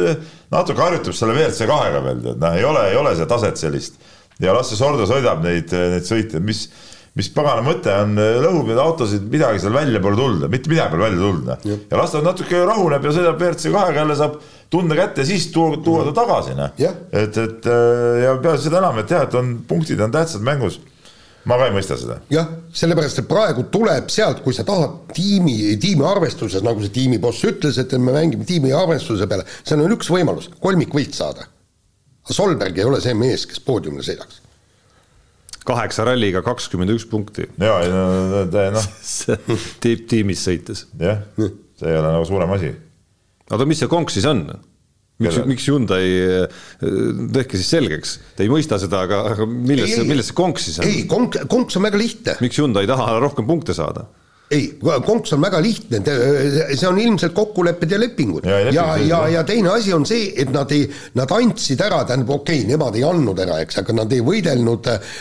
natuke harjutab selle WRC kahega veel, tead, noh, ei ole, ei ole seda taset sellist. ja las see Sordo sõidab neid, neid sõite, mis, mis pagana mõte on, lõhub neid autosid, midagi seal välja pole tulnud, mitte midagi pole välja tulnud. Noh. ja las ta natuke rahuneb ja sõidab WRC kahega jälle saab tunde kätte, siis tuua, tuua ta tagasi, noh. et, et ja peale seda enam, et jah, et on punktid on tähtsad mängus. ma ka ei mõista seda. jah, sellepärast, et praegu tuleb sealt, kui sa tahad tiimi, tiimi arvestuses, nagu see tiimiboss ütles, et me mängime tiimi arvestuse peale, seal on üks võimalus, kolmikvõit saada. Solberg ei ole see mees, kes poodiumile sõidaks kaheksa ralliga kakskümmend üks punkti. ja, no, noh. [LAUGHS] tipp tiimis sõites. jah, see ei ole nagu suurem asi oota, mis see konks siis on? miks, miks Hyundai, tehke siis selgeks, te ei mõista seda, aga, aga milles, milles see konks siis on? ei, konk, konks on väga lihtne. miks Hyundai ei taha rohkem punkte saada? Ei, konks on väga lihtne, see on ilmselt kokkulepped ja lepingud. ja, ja, ja, ja, teine asi on see, et nad ei, nad andsid ära, tähendab, okei okay,, nemad ei andnud ära, eks, aga nad ei võidelnud äh,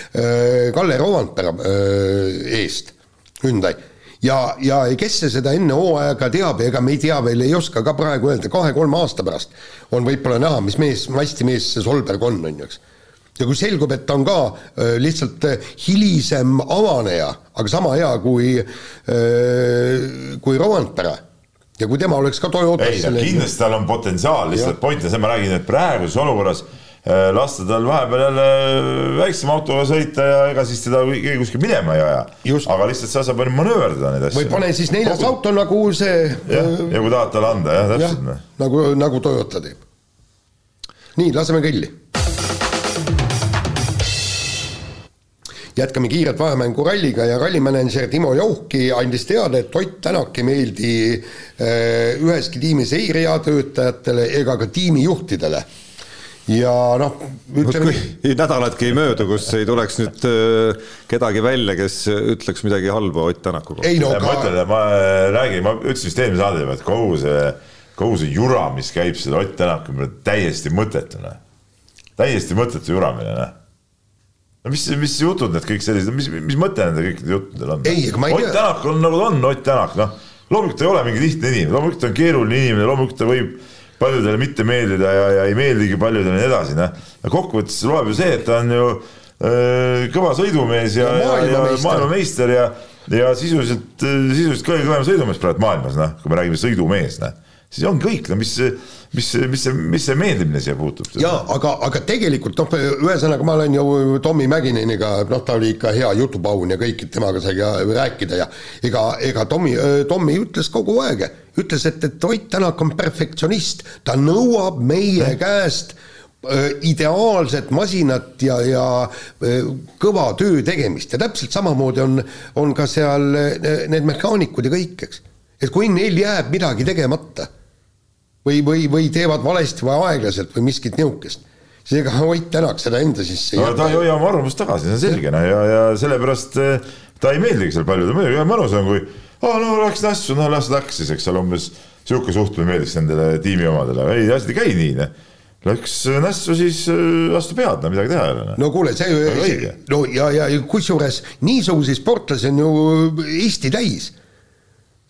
Kalle Rovanpera äh, eest, Hyundai ja, ja kes see seda enne hooaega teab, ega me ei tea veel, ei oska ka praegu öelda, kahe-kolme aasta pärast on võib-olla näha, mis mees, mastimees see Solberg on, on ju, eks. Ja kui selgub, et ta on ka äh, lihtsalt äh, hilisem avaneja, aga sama hea kui äh,, kui Rovanpera ja kui tema oleks ka Toyotas ei, kindlasti tal on potentsiaal, lihtsalt point on see, ma räägin, et praeguses olukorras lasta tal vahepeal jälle väiksema autoga sõita ja ega siis teda keegi kuskil minema ei aja. aga lihtsalt sa saad manööverdada neid asju. või pane siis neljas Kogu... auto nagu see. jah, ja kui tahad talle anda, jah, täpselt. Noh. nagu, nagu Toyota teeb. nii, laseme kõlli jätkame kiiret vahemängu ralliga ja rallimänedžer Timo Jauhki andis teada, et Ott Tänak ei meeldi äh, üheski tiimis ei reatöötajatele ega ka tiimijuhtidele ja noh, ütleme nii. nädalatki ei möödu, kus ei tuleks nüüd äh, kedagi välja, kes ütleks midagi halba Ott Tänaku kohta. No, ka... ma ütlen, ma räägin, ma ütlesin vist eelmise saade juba, et kogu see, kogu see jura, mis käib selle Ott Tänaku ümber, täiesti mõttetu, noh. täiesti mõttetu juramine, noh no mis, mis jutud need kõik sellised, mis, mis mõte nendel kõikidel juttudel on? aga. Ott Tänak on nagu ta on, Ott Tänak, noh, loomulikult ta ei ole mingi lihtne inimene, loomulikult ta on keeruline inimene, loomulikult ta võib paljudele mitte meeldida ja, ja ei meeldigi paljudele ja nii edasi, noh. kokkuvõttes loeb ju see, et ta on ju äh, kõva sõidumees ja, ja, ja maailmameister ja, ja sisuliselt, sisuliselt kõige kõvem sõidumees praegu maailmas, noh, kui me räägime sõidumees, noh siis on kõik, no mis, mis, mis see, mis see meeldimine siia puutub? jaa, aga, aga tegelikult noh, ühesõnaga ma olen ju Tommy Mäkineniga, noh, ta oli ikka hea jutupaun ja kõik, temaga sai ka rääkida ja ega, ega Tommy, Tommy ütles kogu aeg, ütles, et, et Ott Tänak on perfektsionist, ta nõuab meie käest ideaalset masinat ja, ja kõva töö tegemist ja täpselt samamoodi on, on ka seal need mehaanikud ja kõik, eks. et kui neil jääb midagi tegemata või, või, või teevad valesti või aeglaselt või miskit niisugust siis ega Ott Tänak seda enda sisse ei no, ta ei hoia oma arvamust tagasi, see on selge, noh, ja, ja sellepärast eh, ta ei meeldigi seal paljudele, muidugi mõnus on, kui aa, no läks nässu, no las läks siis, eks ole, umbes niisugune suhtumine meeldis nendele tiimi omadele, ei, asjad ei käi nii, noh. Läks nässu, siis eh, astu pead, no midagi teha ei ole. Noh. no kuule, see, no ja, ja kusjuures niisuguseid sportlasi on ju Eesti täis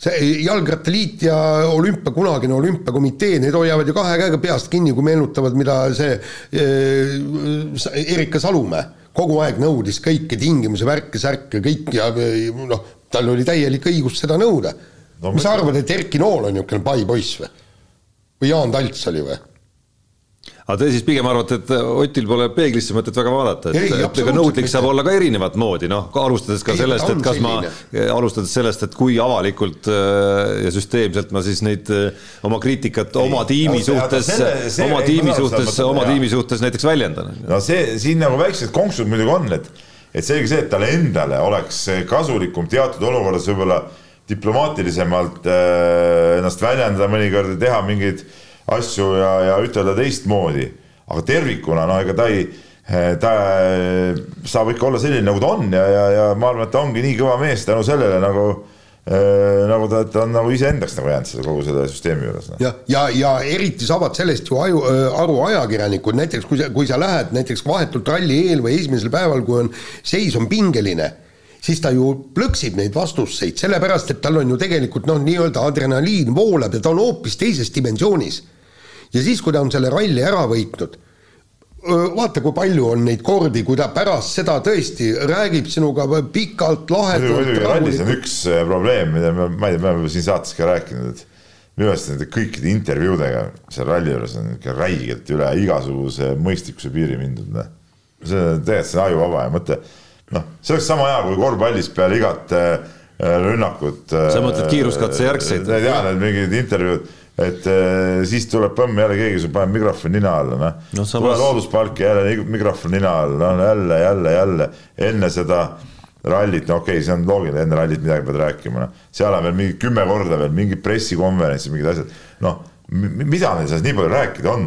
see Jalgrattaliit ja olümpia, kunagine olümpiakomitee, need hoiavad ju kahe käega peast kinni, kui meenutavad, mida see eh, Erika Salumäe kogu aeg nõudis kõiki tingimusi, värke, särke, kõik ja noh, tal oli täielik õigus seda nõuda no,. mis sa arvad, et Erki Nool on niisugune pai poiss või? või Jaan Talts oli või? Aga te siis pigem arvate, et Otil pole peeglisse mõtet väga vaadata, et, et ega nõudlik saab olla ka erinevat moodi, noh, alustades ka ei, sellest, et kas selline. ma, alustades sellest, et kui avalikult äh, ja süsteemselt ma siis neid äh, oma kriitikat ei, oma tiimi no, suhtes, oma tiimi suhtes, oma tiimi suhtes näiteks väljendan. no see, siin nagu väiksed konksud muidugi on, et, et selge see, et talle endale oleks kasulikum teatud olukorras võib-olla diplomaatilisemalt äh, ennast väljendada mõnikord ja teha mingeid äh, asju ja, ja ütelda teistmoodi. aga tervikuna, no ega ta ei, ta saab ikka olla selline, nagu ta on ja, ja, ja ma arvan, et ta ongi nii kõva mees tänu sellele nagu äh, nagu ta, ta on nagu iseendaks nagu jäänud selle kogu selle süsteemi juures no.. ja, ja, ja eriti saavad sellest ju aju, aru ajakirjanikud, näiteks kui sa, kui sa lähed näiteks vahetult ralli eel või esimesel päeval, kui on, seis on pingeline, siis ta ju plõksib neid vastuseid, sellepärast et tal on ju tegelikult noh, nii-öelda adrenaliin voolab ja ta on hoopis teises dimensioonis ja siis, kui ta on selle ralli ära võitnud, vaata, kui palju on neid kordi, kui ta pärast seda tõesti räägib sinuga pikalt, lahedalt. muidugi rallis on üks probleem, mida me, ma ei tea, me oleme siin saates ka rääkinud, et minu meelest nende kõikide intervjuudega seal ralli juures on ikka räigelt üle igasuguse mõistlikkuse piiri mindud, noh. see on täiesti see ajuvaba ja mõte, noh, see oleks sama hea, kui korvpallis peale igat äh, rünnakut. sa mõtled kiiruskatse järgseid? Need jah, need mingid intervjuud et äh, siis tuleb põmm jälle keegi sul paneb mikrofoni nina alla, noh no, samas... tuleb loodusparki jälle mikrofon nina alla, no jälle, jälle, jälle enne seda rallit, no okei okay,, see on loogiline, enne rallit midagi pead rääkima, noh seal on veel mingi kümme korda veel mingid pressikonverentsid, mingid asjad, noh mida neil sellest nii palju rääkida on?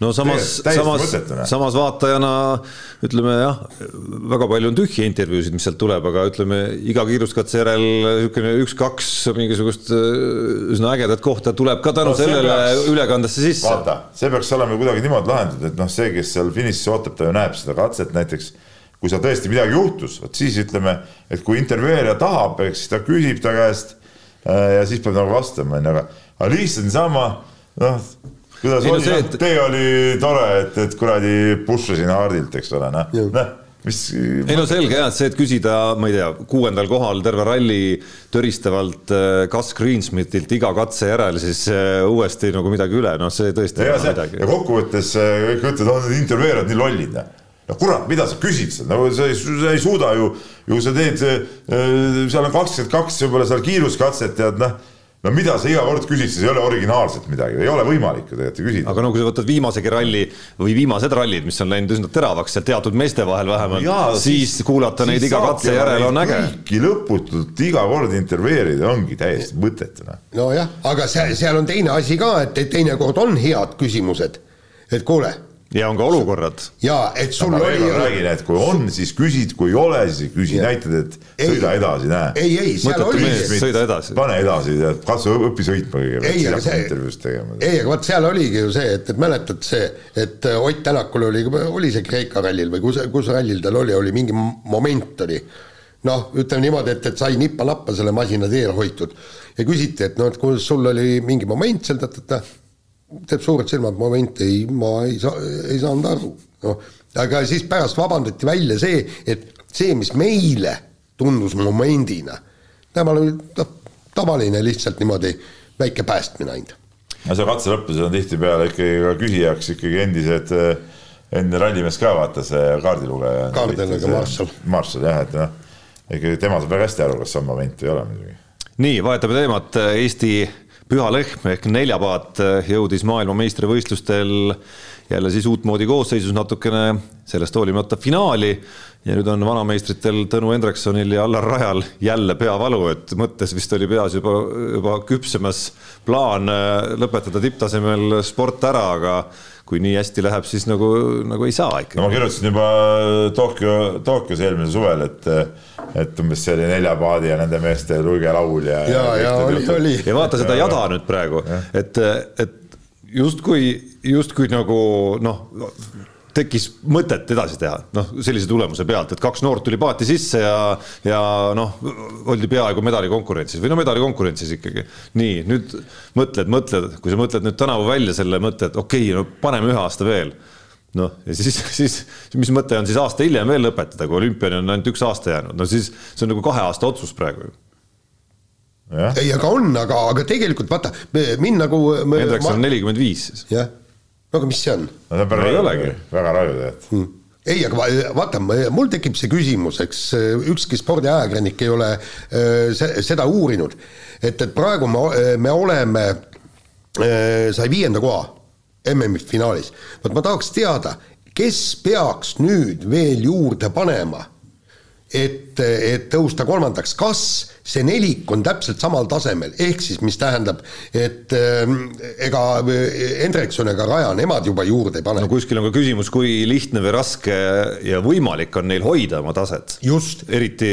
no samas, samas, samas vaatajana ütleme jah, väga palju on tühje intervjuusid, mis sealt tuleb, aga ütleme iga kiiruskatse järel niisugune üks-kaks mingisugust äh, üsna ägedat kohta tuleb ka tänu no, sellele peaks, ülekandesse sisse. vaata, see peaks olema kuidagi niimoodi lahendatud, et noh, see, kes seal finišis ootab, ta ju näeb seda katset näiteks kui seal tõesti midagi juhtus, vot siis ütleme, et kui intervjueerija tahab, eks ta küsib ta käest äh, ja siis peab nagu vastama, onju, aga, aga lihtsalt niisama noh, kuidas oli, noh, tee oli tore, et, et kuradi pushasin hardilt, eks ole, noh, noh mis. ei no selge jah, et see, et küsida, ma ei tea, kuuendal kohal terve ralli töristavalt Gus Greensmithilt iga katse järel siis uuesti nagu midagi üle, noh, see tõesti ei ole midagi. ja kokkuvõttes kõik ütlevad, on intervjueerijad nii lollid no kurat, mida sa küsid seal, no sa ei, sa ei suuda ju, ju sa teed, seal on kakskümmend kaks võib-olla seal kiiruskatset tead noh no mida sa iga kord küsid, siis ei ole originaalselt midagi, ei ole võimalik ju tegelikult küsida. aga no kui sa võtad viimasegi ralli või viimased rallid, mis on läinud üsna teravaks seal teatud meeste vahel vähemalt no, siis, siis kuulata siis neid iga katse järel on äge. kõiki lõputult iga kord intervjueerida ongi täiesti mõttetu. Noh. nojah, aga seal, seal on teine asi ka, et teinekord on head küsimused, et kuule ja on ka olukorrad. ja et sul no, oli. räägin, et kui on, siis küsid, kui ei ole, siis ei küsi, näitad, et sõida ei, edasi, näe. ei, ei, seal oli. sõida edasi. pane edasi, tead, katsu õpi sõitma kõigepealt. ei, aga see, ei, aga vot seal oligi ju see, et, et mäletad see, et Ott Tänakul oli, oli see Kreeka rallil või kus, kus rallil tal oli, oli mingi moment oli noh, ütleme niimoodi, et, et sai nippa-nappa selle masina teel hoitud ja küsiti, et noh, et kus sul oli mingi moment seal, ta-ta-ta teeb suured silmad, moment, ei, ma ei saa, ei saanud aru, noh. aga siis pärast vabandati välja see, et see, mis meile tundus momendina, temal oli noh, tavaline lihtsalt niimoodi väike päästmine ainult. no see katse lõppes on tihtipeale ikkagi ka küsijaks ikkagi endised endine rallimees ka vaata see kaardilugeja. kaardilugeja Marshall. Marshall jah, et noh, ikkagi tema saab väga hästi aru, kas see on moment või ei ole muidugi. nii, vahetame teemat, Eesti Püha Lehm ehk neljapaat jõudis maailmameistrivõistlustel jälle siis uutmoodi koosseisus natukene sellest hoolimata finaali. Ja nüüd on vanameistritel Tõnu Hendriksonil ja Allar Rajal jälle peavalu, et mõttes vist oli peas juba, juba küpsemas plaan äh, lõpetada tipptasemel sport ära, aga kui nii hästi läheb, siis nagu, nagu ei saa ikka. no ma kirjutasin juba Tokyo, Tokyos eelmisel suvel, et, et umbes see oli nelja paadi ja nende meeste luige laul ja. ja, ja oli, oli. ja vaata seda jada nüüd praegu, et, et justkui, justkui nagu noh tekkis mõtet edasi teha, noh, sellise tulemuse pealt, et kaks noort tuli paati sisse ja, ja noh, oldi peaaegu medalikonkurentsis või no medalikonkurentsis ikkagi. nii, nüüd mõtled, mõtled, kui sa mõtled nüüd tänavu välja selle mõtte, et okei okay,, no paneme ühe aasta veel. noh, ja siis, [LAUGHS] siis mis mõte on siis aasta hiljem veel lõpetada, kui olümpiani on ainult üks aasta jäänud, no siis see on nagu kahe aasta otsus praegu ei, aga on, aga, aga tegelikult vaata, mind nagu. Hendrik on nelikümmend viis siis. jah no aga mis see on? no see on väga raju, väga raju tegelikult. Hmm. Ei, aga vaata, mul tekib see küsimus, eks ükski spordiajakirjanik ei ole äh, seda uurinud, et, et praegu me, me oleme, sai viienda koha MM-i finaalis. vot ma tahaks teada, kes peaks nüüd veel juurde panema et, et tõusta kolmandaks, kas see nelik on täpselt samal tasemel, ehk siis mis tähendab, et äh, ega Hendrikson ega Raja nemad juba juurde ei pane. no kuskil on ka küsimus, kui lihtne või raske ja võimalik on neil hoida oma taset. just. eriti,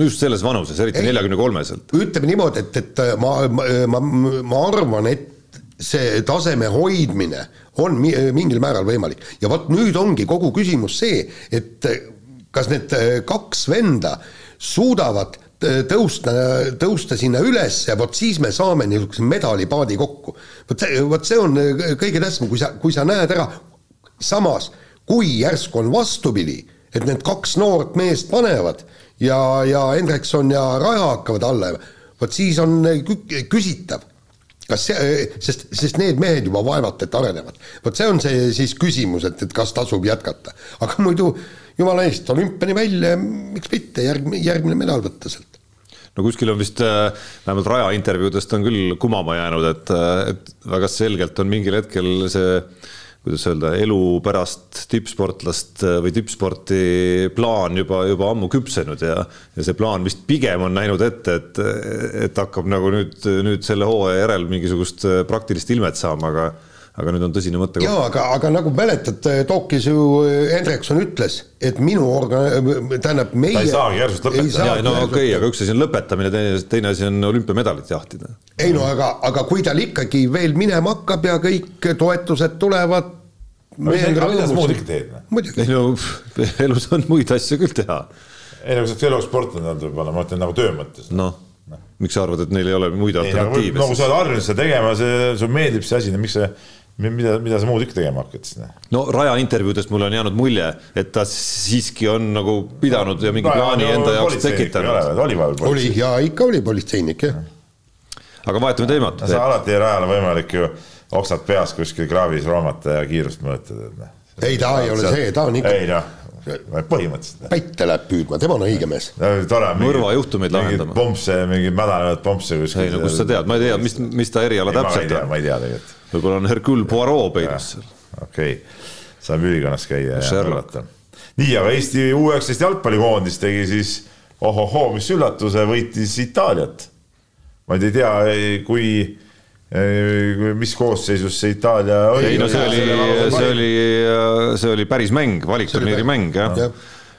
just selles vanuses, eriti neljakümne kolmeselt. ütleme niimoodi, et, et ma, ma, ma, ma arvan, et see taseme hoidmine on mingil määral võimalik ja vot nüüd ongi kogu küsimus see, et kas need äh, kaks venda suudavad äh, tõusta, tõusta sinna üles ja vot siis me saame niisuguse medalipaadi kokku. vot see, vot see on äh, kõige tähtsam, kui sa, kui sa näed ära, samas kui järsku on vastupidi, et need kaks noort meest panevad ja, ja Hendrikson ja Raja hakkavad alla, vot siis on küsitav kas see, sest, sest need mehed juba vaevalt et arenevad. vot see on see siis küsimus, et, et kas tasub jätkata, aga muidu jumala eest, olümpiani välja, miks mitte, järg-, järgmine medal võtta sealt. No kuskil on vist äh, vähemalt Raja intervjuudest on küll kumama jäänud, et, äh, et väga selgelt on mingil hetkel see kuidas öelda, elu pärast tippsportlast äh, või tippsporti plaan juba, juba ammu küpsenud ja, ja see plaan vist pigem on näinud ette, et, et hakkab nagu nüüd, nüüd selle hooaja järel mingisugust praktilist ilmet saama, aga aga nüüd on tõsine mõte. jaa, aga, aga nagu mäletad, Tokis ju eh, Hendrikson ütles, et minu organ-, tähendab meie ta ei saagi järsult lõpetada. no okei okay,, aga üks asi on lõpetamine, teine, teine asi on olümpiamedalit jahtida. ei no aga, aga kui tal ikkagi veel minema hakkab ja kõik toetused tulevad no muud ikka teed? Noh? ei no elus on muid asju küll teha. ei no kui sa oled elusportlane olnud võib-olla, ma mõtlen nagu töö mõttes. noh miks sa arvad, et neil ei ole muid alternatiive? no kui sa oled harjunud seda tegema, see, sulle meeldib see asi, no miks sa mida, mida sa muud ikka tegema hakkad siis? noh? no Raja intervjuudest mulle on jäänud mulje, et ta siiski on nagu pidanud ja mingi plaani enda jaoks tekitanud. oli vahepeal oli ja ikka oli politseinik jah. aga vahetame teemat. sa alati Rajal on võimalik ju oksad peas kuskil kraavis roomata ja kiirust mõõta, noh. ei, ta ei ole see, ta on ikka. ei noh põhimõtteliselt. pätte läheb püüdma, tema on õige mees no,. tore. mõrvajuhtumeid lahendama. pompse, mingeid mädanevaid pompse kuskil. ei no kust sa tead, ma ei tea, mis, mis ta eriala täpselt on. ma ei tea tegelikult. Võib-olla on Hercule Poirot peidus seal. okei okay., saab ülikonnas käia ja kuulata. nii, aga Eesti U üheksateist jalgpallikoondis tegi siis ohohoo, mis üllatuse, võitis Itaaliat. ma ei tea, kui mis koosseisus see Itaalia oli? ei no see oli, see oli, see oli päris mäng, valikturniiri mäng jah ja.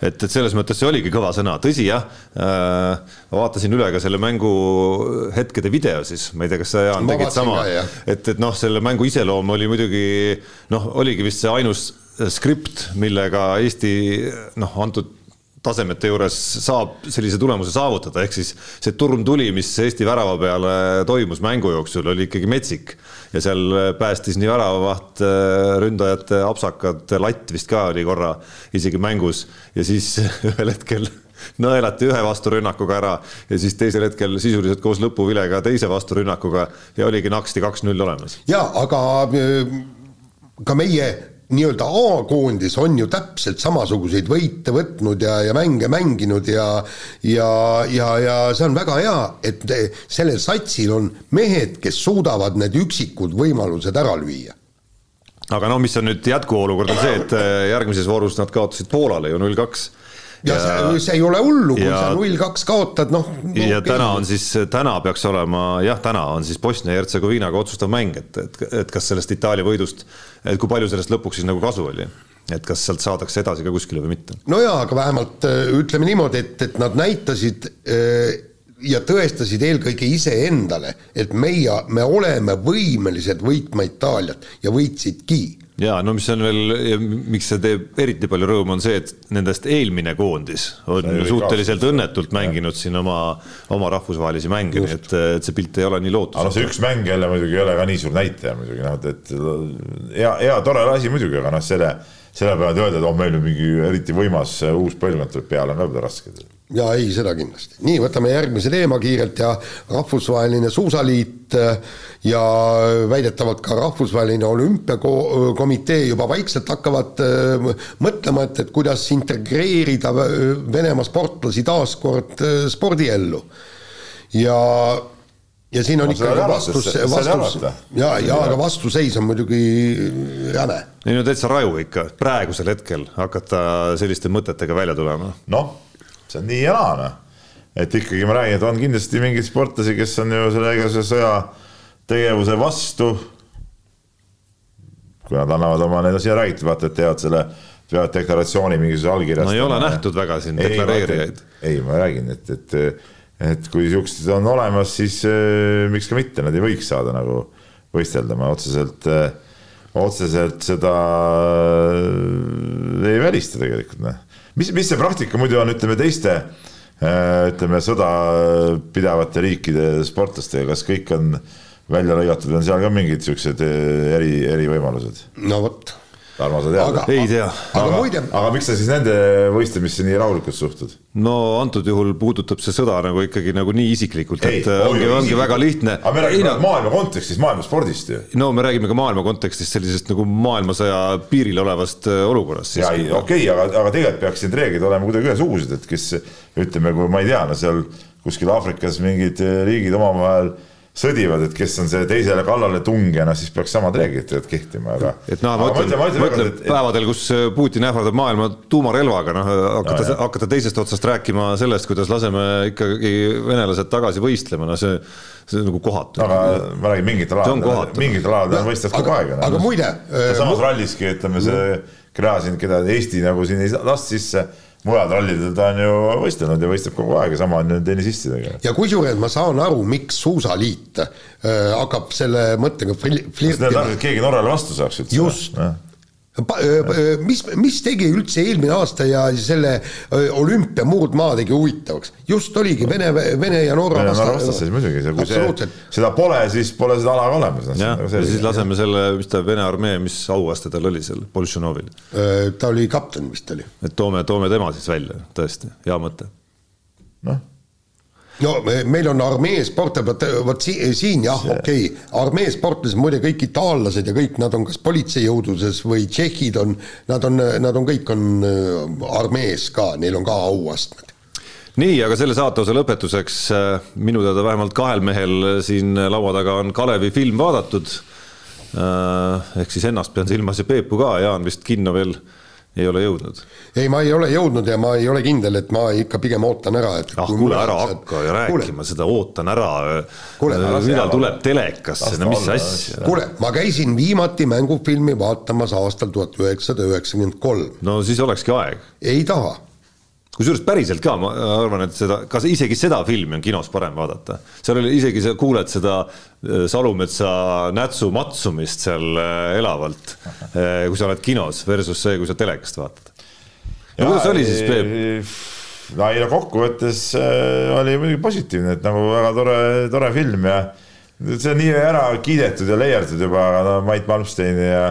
Et, et selles mõttes see oligi kõva sõna, tõsi jah äh,, vaatasin üle ka selle mängu hetkede video siis, ma ei tea, kas sa Jaan tegid sama, et, et noh, selle mängu iseloom oli muidugi noh, oligi vist see ainus skript, millega Eesti noh, antud tasemete juures saab sellise tulemuse saavutada, ehk siis see turmtuli, mis Eesti värava peale toimus mängu jooksul, oli ikkagi metsik ja seal päästis nii väravavaht, ründajate apsakad, latt vist ka oli korra isegi mängus ja siis [LAUGHS] ühel hetkel nõelati ühe vasturünnakuga ära ja siis teisel hetkel sisuliselt koos lõpuvilega teise vasturünnakuga ja oligi naksti kaks-null olemas. ja aga äh, ka meie nii-öelda A-koondis on ju täpselt samasuguseid võite võtnud ja, ja mänge mänginud ja ja, ja, ja see on väga hea, et sellel satsil on mehed, kes suudavad need üksikud võimalused ära lüüa. Aga no mis on nüüd jätkuolukord, on see, et äh, järgmises voorus nad kaotasid Poolale ju null kaks ja, ja see, ei ole hullu, kui ja, sa null kaks kaotad, noh no, ja okay. täna on siis, täna peaks olema jah, täna on siis Bosnia-Hertsegoviinaga otsustav mäng, et, et, et kas sellest Itaalia võidust, et kui palju sellest lõpuks siis nagu kasu oli et kas sealt saadakse edasi ka kuskile või mitte? no jaa, aga vähemalt äh, ütleme niimoodi, et, et nad näitasid äh, ja tõestasid eelkõige iseendale, et meie, me oleme võimelised võitma Itaaliat ja võitsidki ja no mis on veel, miks see teeb eriti palju rõõmu, on see, et nendest eelmine koondis on suhteliselt kaotus. õnnetult mänginud siin oma, oma rahvusvahelisi mänge, nii et, et see pilt ei ole nii lootusetu. aga noh, see üks mäng jälle muidugi ei ole ka nii suur näitaja muidugi noh, et hea, hea tore asi muidugi, aga noh, selle, selle peavad öelda, et oh, meil on mingi eriti võimas uus põlvkond tuleb peale, on ka raske ja ei, seda kindlasti. nii, võtame järgmise teema kiirelt ja Rahvusvaheline Suusaliit äh, ja väidetavalt ka Rahvusvaheline Olümpiakomitee juba vaikselt hakkavad äh, mõtlema, et, et kuidas integreerida Venemaa sportlasi taas kord äh, spordiellu. ja ja siin on no, ikkagi vastus, vastus ja, ja aga vastuseis on muidugi räme. ei no täitsa raju ikka, praegusel hetkel hakata selliste mõtetega välja tulema. noh see on nii ja naa, noh. et ikkagi ma räägin, et on kindlasti mingeid sportlasi, kes on ju selle igasuguse sõjategevuse vastu. kui nad annavad oma, need on siia räägitud, vaata, et teevad selle, peavad deklaratsiooni mingisuguse allkirjastama. no ei ole nähtud väga siin deklareerijaid. ei, ma räägin, et, et, et kui siuksed on olemas, siis äh, miks ka mitte, nad ei võiks saada nagu võistelda, ma otseselt äh, otseselt seda äh, ei välista tegelikult, noh mis, mis see praktika muidu on, ütleme teiste äh, ütleme sõda pidavate riikide sportlastega, kas kõik on välja lõigatud? On seal ka mingid siuksed äh, eri, erivõimalused? no vot Tarmo, sa tead? ei tea. aga, muide... aga miks sa siis nende võistlemisse nii rahulikult suhtud? no antud juhul puudutab see sõda nagu ikkagi nagu nii isiklikult, et ei, ongi, ongi väga lihtne. aga me räägime no, maailma kontekstis, maailma spordist ju. no me räägime ka maailma kontekstis sellisest nagu maailmasõja piiril olevast äh, olukorrast. ja ei, okei okay,, aga, aga tegelikult peaksid need reeglid olema kuidagi ühesugused, et kes ütleme, kui ma ei tea, no seal kuskil Aafrikas mingid äh, riigid omavahel sõdivad, et kes on see teisele kallale tungija, noh siis peaks samad reeglid kehtima, aga. et noh, ma ütlen, ma ütlen et... päevadel, kus äh, Putin ähvardab maailma tuumarelvaga, noh hakata no,, hakata teisest otsast rääkima sellest, kuidas laseme ikkagi venelased tagasi võistlema, no see, see on nagu kohatu. aga ma räägin mingitel aladel, mingitel aladel võistlevad kogu aeg. aga muide. samas ralliski, ütleme see Gräzin, keda Eesti nagu siin ei lasta sisse mujal rallidel ta on ju võistelnud ja võistleb kogu aeg ja sama on tennisistidega. ja kusjuures ma saan aru, miks Suusaliit äh, hakkab selle mõttega flirtima. keegi Norrale vastu saaks üldse. just, mis, mis tegi üldse eelmine aasta ja selle olümpia muud maa tegi huvitavaks? just oligi Vene, Vene ja Norra vastasseis muidugi, kui see, seda pole, siis pole seda ala ka olemas. jah, nagu ja siis laseme selle, mis ta Vene armee, mis auaste tal oli seal Boltšanovil? ta oli kapten vist oli. et toome, toome tema siis välja, tõesti, hea mõte. noh no meil on armee sport, vot, vot si siin jah, okei okay., armee sportlased, muide kõik itaallased ja kõik nad on kas politseijõuduses või tšehhid on, nad on, nad on kõik on äh, armees ka, neil on ka auastmed nii, aga selle saateosa lõpetuseks äh, minu teada vähemalt kahel mehel siin laua taga on Kalevi film vaadatud. Äh, ehk siis ennast pean silmas ja Peepu ka, Jaan vist kinno veel ei ole jõudnud? ei, ma ei ole jõudnud ja ma ei ole kindel, et ma ikka pigem ootan ära, et ah kuule, ära hakka ju rääkima seda ootan ära. millal tuleb telekasse, no mis asja? kuule, ma käisin viimati mängufilmi vaatamas aastal tuhat üheksasada üheksakümmend kolm. no siis olekski aeg. ei taha kusjuures päriselt ka, ma arvan, et seda, kas isegi seda filmi on kinos parem vaadata. seal oli isegi, sa kuuled seda äh, Salumetsa nätsu matsumist seal äh, elavalt, äh, kui sa oled kinos versus see, kui sa telekast vaatad. no kuidas oli siis, Peep? no ei no kokkuvõttes oli muidugi positiivne, et nagu väga tore, tore film ja see on nii ära kiidetud ja leierdatud juba, no Mait Malmsteini ja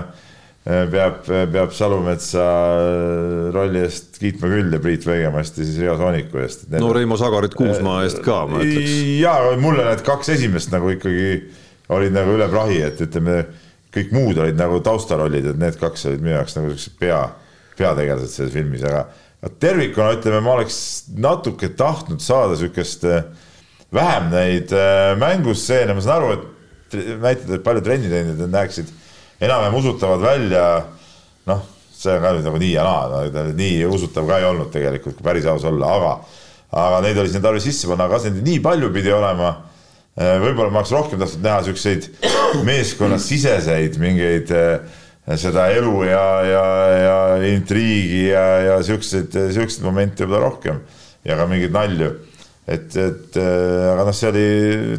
peab, peab Salumetsa äh, rolli eest kiitma küll ja Priit Vegemasti siis Riho Sooniku eest. no Reimo Sagarit Kuusmaa eest ka, ma ütleks. ja mulle need kaks esimest nagu ikkagi olid nagu üle prahi, et ütleme, kõik muud olid nagu taustarollid, et need kaks olid minu jaoks nagu siuksed pea, peategelased selles filmis, aga tervikuna ütleme, ma oleks natuke tahtnud saada siukest äh, vähem neid mängustseene, ma saan aru, et näited, et palju trenni teinud, et näeksid enam-vähem usutavad välja, noh, see on ka nüüd nagu nii ja naa no,, nii usutav ka ei olnud tegelikult, kui päris aus olla, aga, aga neid oli sinna tarvis sisse panna, kas neid nii palju pidi olema? Eh, võib-olla ma oleks rohkem tahtnud näha siukseid [COUGHS] meeskonnasiseseid mingeid eh, seda elu ja, ja, ja intriigi ja, ja siukseid, siukseid momente võib-olla rohkem ja ka mingeid nalju. et, et eh, aga noh, see oli,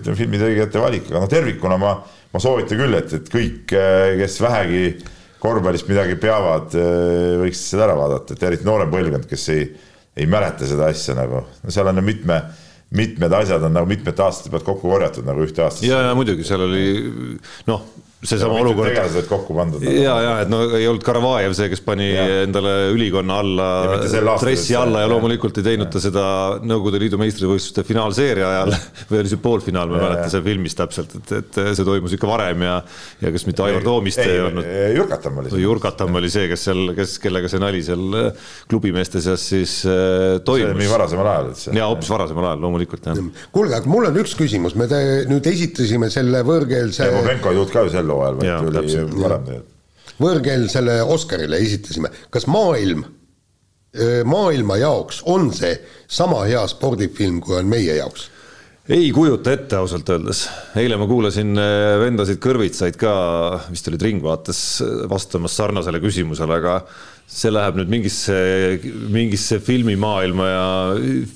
ütleme, filmi tegijate valik, aga noh, tervikuna ma ma soovitan küll, et, et kõik, kes vähegi korvpallist midagi peavad, võiks seda ära vaadata, et eriti noorem põlvkond, kes ei, ei mäleta seda asja nagu, no seal on mitme mitmed asjad on nagu mitmete aastate pealt kokku korjatud nagu ühte aastasse. ja, ja muidugi seal oli noh seesama olukord. tegelased kokku pandud. Nagu. ja, ja et no ei olnud Karavajev see, kes pani ja. endale ülikonna alla, dressi alla ja loomulikult ei teinud ta seda Nõukogude Liidu meistrivõistluste finaalseeria ajal [LAUGHS] või oli see poolfinaal, ma ei mäleta see filmis täpselt, et, et see toimus ikka varem ja, ja kas mitte Aivar Toomiste ei, ei olnud. Jurkatam oli see. Jurkatam oli see, kes seal, kes, kellega see nali seal äh, klubimeeste seas siis äh, toimus. see oli varasemal ajal üldse. ja hoopis varasemal ajal loomulikult jah. kuulge, aga mul on üks küsimus, me te, nüüd esitasime selle võõrkeelse. Popenko ei tulnud ka ju sel hooajal, vaid tuli varem tegelikult. võõrkeelsele Oscarile esitasime, kas maailm, maailma jaoks on see sama hea spordifilm, kui on meie jaoks? ei kujuta ette ausalt öeldes, eile ma kuulasin vendasid kõrvitsaid ka, vist olid Ringvaates vastamas sarnasele küsimusele, aga see läheb nüüd mingisse, mingisse filmimaailma ja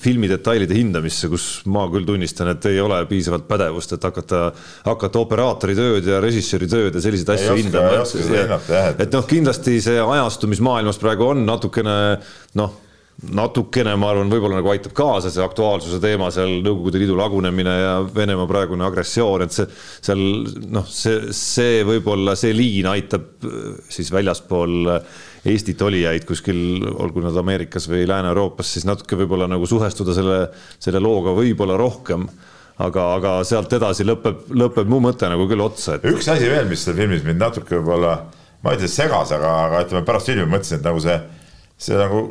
filmidetailide hindamisse, kus ma küll tunnistan, et ei ole piisavalt pädevust, et hakata, hakata operaatori tööd ja režissööri tööd ja selliseid asju hindama. et, et noh, kindlasti see ajastu, mis maailmas praegu on, natukene noh natukene, ma arvan, võib-olla nagu aitab kaasa see aktuaalsuse teema seal Nõukogude Liidu lagunemine ja Venemaa praegune agressioon, et see seal noh, see, see võib-olla see liin aitab siis väljaspool Eestit olijaid kuskil, olgu nad Ameerikas või Lääne-Euroopas, siis natuke võib-olla nagu suhestuda selle, selle looga võib-olla rohkem. Aga, aga sealt edasi lõpeb, lõpeb mu mõte nagu küll otsa et.... üks asi veel, mis seal filmis mind natuke võib-olla, ma ei ütle segas, aga, aga ütleme pärast filmi mõtlesin, et nagu see, see nagu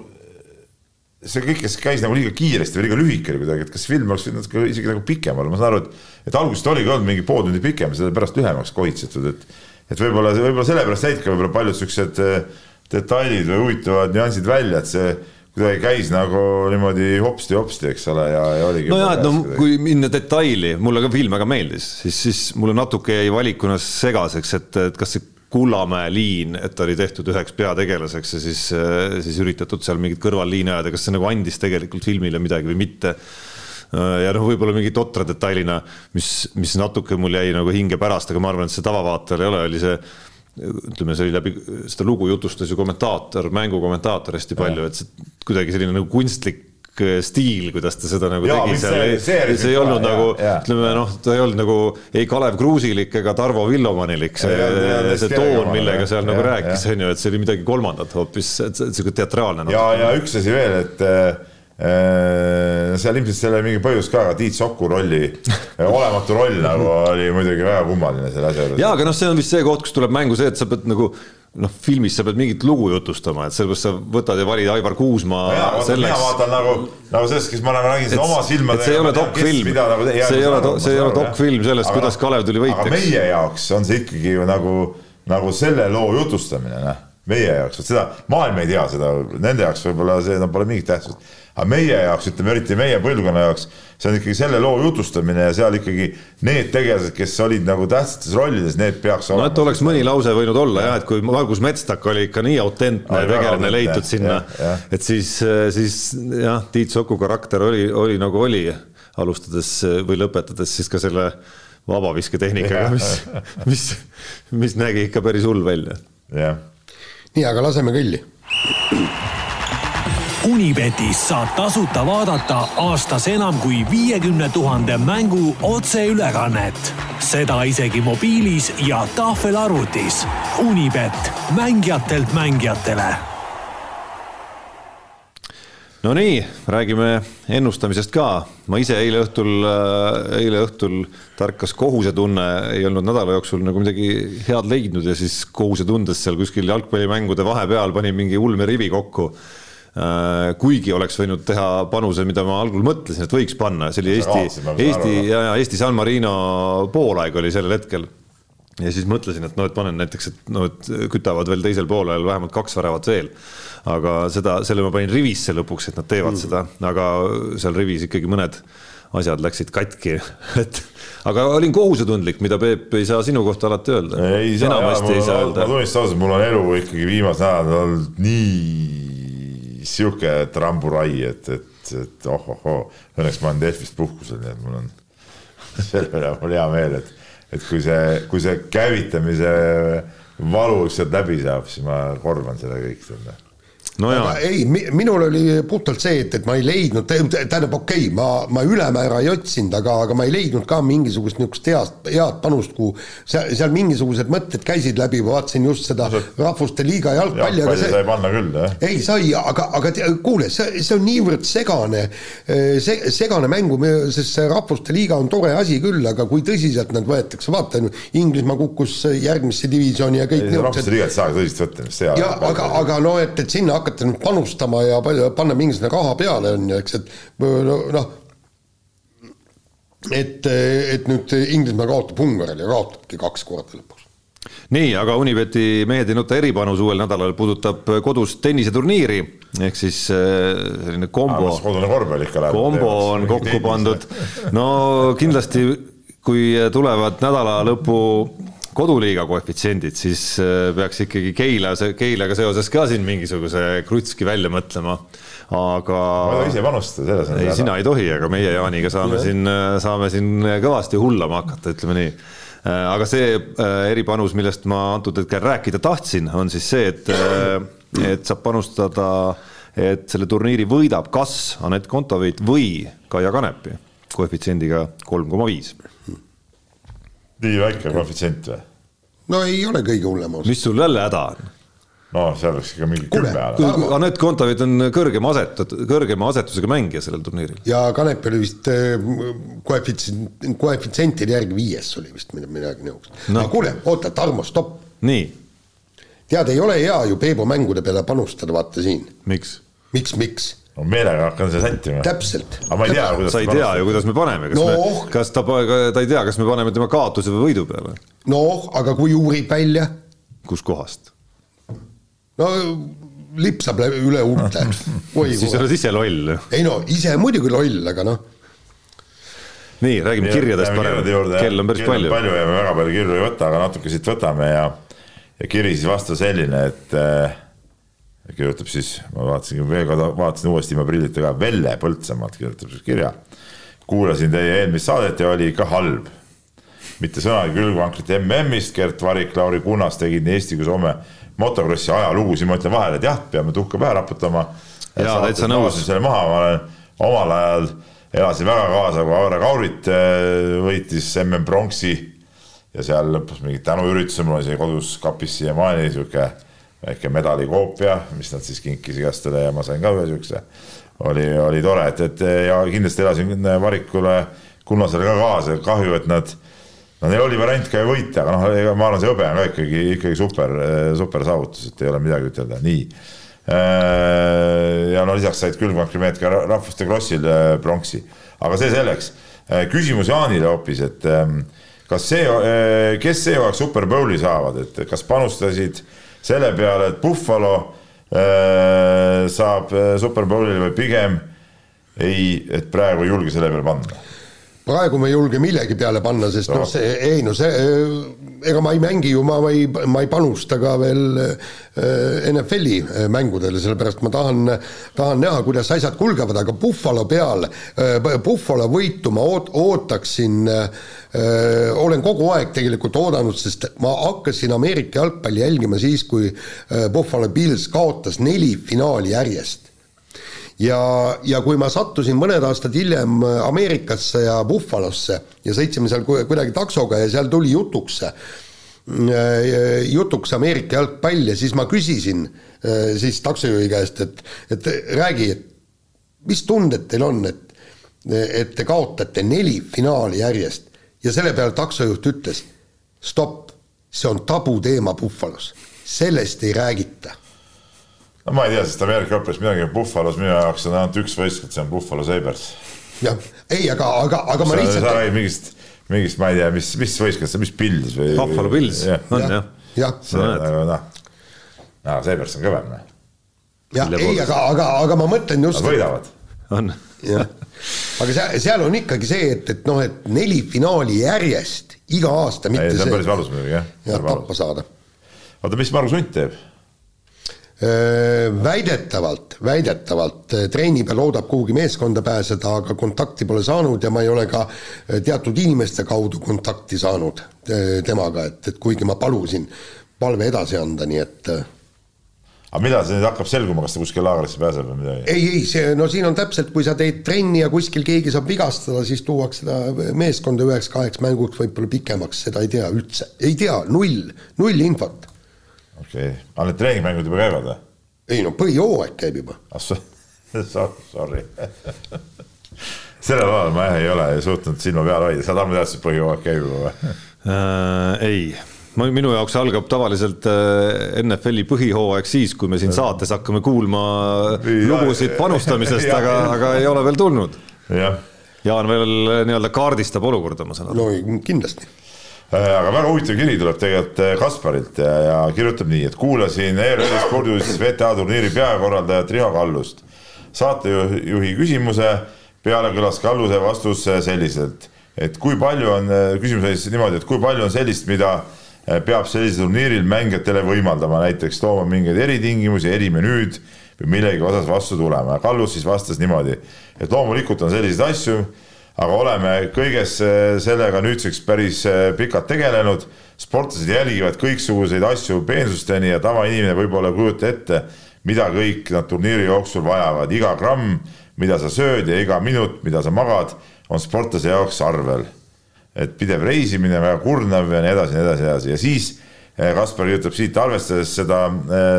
see kõik, käis nagu liiga kiiresti või liiga lühike oli kuidagi, et kas film oleks võinud natuke isegi nagu pikem olla, ma saan aru, et, et alguses oligi olnud mingi pool tundi pikem, seda pärast lühemaks kohitsetud, et, et võib-olla, võib-olla sellepärast jäid ka võib-olla paljud siuksed detailid või huvitavad nüansid välja, et see kuidagi käis nagu niimoodi hopsti-hopsti, eks ole, ja, ja oligi. nojah, et no kui minna detaili, mulle ka film väga meeldis, siis, siis mulle natuke jäi valikuna segaseks, et, et kas see Kullamäe liin, et ta oli tehtud üheks peategelaseks ja siis, siis üritatud seal mingit kõrvalliine ajada, kas see nagu andis tegelikult filmile midagi või mitte ja noh, võib-olla mingi totra detailina, mis, mis natuke mul jäi nagu hinge pärast, aga ma arvan, et see tavavaatajal ei ole, oli see ütleme, see oli läbi, seda lugu jutustas ju kommentaator, mängu kommentaator hästi palju, et see kuidagi selline nagu kunstlik äh, stiil, kuidas ta seda nagu Jaa, tegi seal, see- see oli see ei olnud jaa, nagu jaa. ütleme noh, ta ei olnud nagu ei Kalev Kruusilik ega Tarvo Villomanilik, see, see toon, millega seal nagu Jah, rääkis, on ju, et see oli midagi kolmandat hoopis, sihuke teatraalne ja, ja üks asi veel, et äh, seal ilmselt seal oli mingi põhjus ka, aga Tiit Soku rolli, [LAUGHS] olematu roll nagu oli muidugi väga kummaline selle asja juures. jaa, aga noh, see on vist see koht, kus tuleb mängu see, et sa pead nagu noh, filmis sa pead mingit lugu jutustama, et sellepärast sa võtad ja valid Aivar Kuusmaa vaatan, mina selleks vaatan nagu, nagu sellest, kes ma nagu nägin seda oma silmadega. see ei ole dokfilm, see ei ole, see ei ole dokfilm sellest, kuidas Kalev tuli võitjaks. meie jaoks on see ikkagi ju nagu, nagu selle loo jutustamine, noh. meie jaoks, vot seda, maailm ei tea seda, nende jaoks võib-olla see no, pole mingit tähtsust. Aga meie jaoks, ütleme eriti meie põlvkonna jaoks, see on ikkagi selle loo jutustamine ja seal ikkagi need tegelased, kes olid nagu tähtsates rollides, need peaks no et oleks mõni lause võinud olla jah, et kui Margus Metstak oli ikka nii autentne tegelane leitud sinna et siis, siis jah, Tiit Soku karakter oli, oli nagu oli, alustades või lõpetades siis ka selle vabavisketehnikaga, mis, mis, mis nägi ikka päris hull välja. Jah, nii, aga laseme kõlli. Unibetis saab tasuta vaadata aastas enam kui viiekümne tuhande mängu otseülekannet. seda isegi mobiilis ja tahvelarvutis. Unibet, mängijatelt mängijatele no nii, räägime ennustamisest ka. ma ise eile õhtul, eile õhtul tärkas kohusetunne, ei olnud nädala jooksul nagu midagi head leidnud ja siis kohusetundes seal kuskil jalgpallimängude vahepeal panin mingi ulme rivi kokku. Kuigi oleks võinud teha panuse, mida ma algul mõtlesin, et võiks panna, see oli Eesti ma Eesti ja, Eesti San Marino poolaeg oli sellel hetkel ja siis mõtlesin, et noh, et panen näiteks, et noh, et kütavad veel teisel poolel vähemalt kaks väravat veel. aga seda, selle ma panin rivisse lõpuks, et nad teevad mm. seda, aga seal rivis ikkagi mõned asjad läksid katki, [LAUGHS] et aga olin kohusetundlik, mida Peep ei saa sinu kohta alati öelda. enamasti ei saa ma öelda. tunnistan ausalt, mul on elu ikkagi viimasel nädalal olnud nii sihuke tramburai, et, et, et ohohoo, õnneks ma olen Delfist puhkusel, nii et mul on [LAUGHS] selle üle mul hea meel, et, et kui see, kui see käivitamise valu sealt läbi saab, siis ma korvan selle kõik selle no jaa, ei, minul oli puhtalt see, et, et ma ei leidnud, tähendab, okei okay,, ma, ma ülemäära ei otsinud, aga, aga ma ei leidnud ka mingisugust niisugust head, head panust, kuhu seal, seal mingisugused mõtted käisid läbi, ma vaatasin just seda Rahvuste Liiga jalgpalli, aga see sai panna küll, jah. ei sai, aga, aga tea, kuule, see, see on niivõrd segane, see segane mängu, sest see Rahvuste Liiga on tore asi küll, aga kui tõsiselt nad võetakse, vaata Inglismaa kukkus järgmisse divisjoni ja kõik rahvuste liigat ei saa tõsiselt võtta, mis see ja aga, aga no et, et sinna hakata nüüd panustama ja palju panna mingisugune raha peale on ju, eks, et noh, et, et nüüd Inglismaa kaotab Ungarile ja kaotabki kaks korda lõpuks. nii, aga Unibeti mehed ei nuta eripanus uuel nädalal puudutab kodust tenniseturniiri ehk siis äh, selline kombo. kodune korvpall ikka läheb. kombo on kokku pandud. no kindlasti, kui tulevad nädala lõpu koduliiga koefitsiendid, siis äh, peaks ikkagi Keila, Keilaga seoses ka siin mingisuguse krutski välja mõtlema. aga ma ei tohi ise panustada, selles on ei, sina ei tohi, aga meie Jaaniga saame siin, saame siin kõvasti hullama hakata, ütleme nii. aga see äh, eripanus, millest ma antud hetkel rääkida tahtsin, on siis see, et, et saab panustada, et selle turniiri võidab kas Anett Kontaveit või Kaia Kanepi koefitsiendiga kolm koma viis. Nii väike koefitsient või? no ei ole kõige hullem osa. mis sul jälle häda on? no seal oleks ikka mingi kümme hääle. Anett Kontaveit on kõrgema aset, kõrgema asetusega mängija sellel turniiril. ja Kanep oli vist äh, koefitsient, koefitsientide järgi viies oli vist midagi, niisugust no.. No. aga kuule, oota, Tarmo, stopp. nii, tead, ei ole hea ju Peebu mängude peale panustada, vaata siin. miks? miks, miks? No meelega hakkan seda sättima. täpselt. aga ma ei tea, kuidas sa ei tea ju, kuidas me paneme, kas No. me, kas ta, ta ei tea, kas me paneme tema kaotuse või võidu peale, noh, aga kui uurib välja, kuskohast? no lipsab läbi üle huulte. [LAUGHS] siis oled ise loll. ei no ise muidugi loll, aga noh, nii, räägime kirjadest parem, kell on päris palju. palju ja me väga palju kirju ei võta, aga natuke siit võtame ja, ja kiri siis vastu selline, et äh, kirjutab siis, ma vaatasin veel kord, vaatasin uuesti ilma prillita ka, Velle Põltsamaalt kirjutab siis kirja. kuulasin teie eelmist saadet ja oli ikka halb. mitte sõnagi külgvankrit MM-ist, Gert Varik, Lauri Kunnas tegid nii Eesti kui Soome motokrossi ajalugu, siin ma ütlen vahele, et jah, peame tuhka pähe raputama. jaa, täitsa nõus. selle maha, ma olen omal ajal elasin väga kaasa, kui Aare Kaurit äh, võitis MM pronksi ja seal lõpus mingid tänuüritused, mul on isegi kodus kapis siiamaani sihuke väike medalikoopia, mis nad siis kinkis igastele ja ma sain ka ühe siukse. oli, oli tore, et, et ja kindlasti elasin Varikule, Kunnasele ka kaasa, kahju, et nad no neil oli variant ka ju võita, aga noh, ega ma arvan, see hõbe on ka ikkagi, ikkagi super, super saavutus, et ei ole midagi ütelda, nii. Äh, ja no lisaks said külgvankrimehed ka rahvuste krossil äh, pronksi, aga see selleks. Äh, küsimus Jaanile hoopis, et ähm, kas see, kes seekord Super Bowli saavad, et kas panustasid selle peale, et Buffalo saab Super Bowlile või pigem ei, et praegu ei julge selle peale panna praegu me ei julge millegi peale panna, sest noh, see ei no see, ega ma ei mängi ju, ma ei, ma ei panusta ka veel äh, NFL-i äh, mängudele, sellepärast ma tahan, tahan näha, kuidas asjad kulgevad, aga Buffalo peal, äh, Buffalo võitu ma oot-, ootaksin olen kogu aeg tegelikult oodanud, sest ma hakkasin Ameerika jalgpalli jälgima siis, kui Buffalo Bills kaotas neli finaali järjest ja, ja kui ma sattusin mõned aastad hiljem äh, Ameerikasse ja Buffalosse ja sõitsime seal kuidagi taksoga ja seal tuli jutuks äh, jutuks Ameerika jalgpall ja siis ma küsisin äh, siis taksojuhi käest, et, et räägi, et mis tunded teil on, et, et te kaotate neli finaali järjest? Ja selle peale taksojuht ütles, stopp, see on tabuteema Buffalos, sellest ei räägita no ma ei tea, sest Ameerika jalgpallis midagi, Buffalos minu jaoks on ainult üks võistkond, see on Buffalo Sabres. jah, ei, aga, aga, aga ma lihtsalt. sa räägid mingist, mingist, ma ei tea, mis, mis võistkond see, mis Pils või? Buffalo Pils, on jah. jah. see on nagu noh, no Sabres on kõvem. Noh. jah, ei, aga, aga, aga ma mõtlen just. Nad võidavad. on. jah, aga seal, seal on ikkagi see, et, et noh, et neli finaali järjest iga aasta, mitte ei, see on päris valus muidugi jah. jah, tappa saada. oota, mis Margus Hunt teeb? Väidetavalt, väidetavalt trenni peal loodab kuhugi meeskonda pääseda, aga kontakti pole saanud ja ma ei ole ka teatud inimeste kaudu kontakti saanud temaga, et, et kuigi ma palusin palve edasi anda, nii et aga millal see nüüd hakkab selguma, kas ta kuskile laagrisse pääseb või midagi? ei, ei, see, no siin on täpselt, kui sa teed trenni ja kuskil keegi saab vigastada, siis tuuakse ta meeskonda üheks-kaheks mänguks, võib-olla pikemaks, seda ei tea üldse, ei tea, null, null infot okei okay., aga need treeningmängud juba käivad või? ei no põhijooaeg käib juba. ah [LAUGHS] sorry sellel alal ma jah ei ole suutnud silma peal hoida, sa Tarmo teadsid, et põhijooaeg käib juba või äh,? ei ma, minu jaoks algab tavaliselt äh, NFL-i põhihooaeg siis, kui me siin saates hakkame kuulma lugusid panustamisest, [LAUGHS] aga, aga ei ole veel tulnud. Jaan veel nii-öelda kaardistab olukorda, ma saan aru. no kindlasti Äh, aga väga huvitav kiri tuleb tegelikult äh, Kasparilt ja, ja kirjutab nii, et kuulasin ERR-i spordiuudistes VTA turniiri peakorraldajat Riho Kallust. saatejuhi küsimuse peale kõlas Kalluse vastus äh, selliselt, et kui palju on, küsimus oli siis niimoodi, et kui palju on sellist, mida peab sellisel turniiril mängijatele võimaldama, näiteks tooma mingeid eritingimusi, erimenüüd või millegi osas vastu tulema ja Kallus siis vastas niimoodi, et loomulikult on selliseid asju aga oleme kõiges äh, sellega nüüdseks päris äh, pikalt tegelenud. sportlased jälgivad kõiksuguseid asju peensusteni ja tavainimene võib-olla ei kujuta ette, mida kõik nad turniiri jooksul vajavad, iga gramm, mida sa sööd ja iga minut, mida sa magad, on sportlase jaoks arvel. et pidev reisimine, väga kurnav ja nii edasi, nii edasi, nii edasi ja siis äh, Kaspar kirjutab siit, arvestades seda,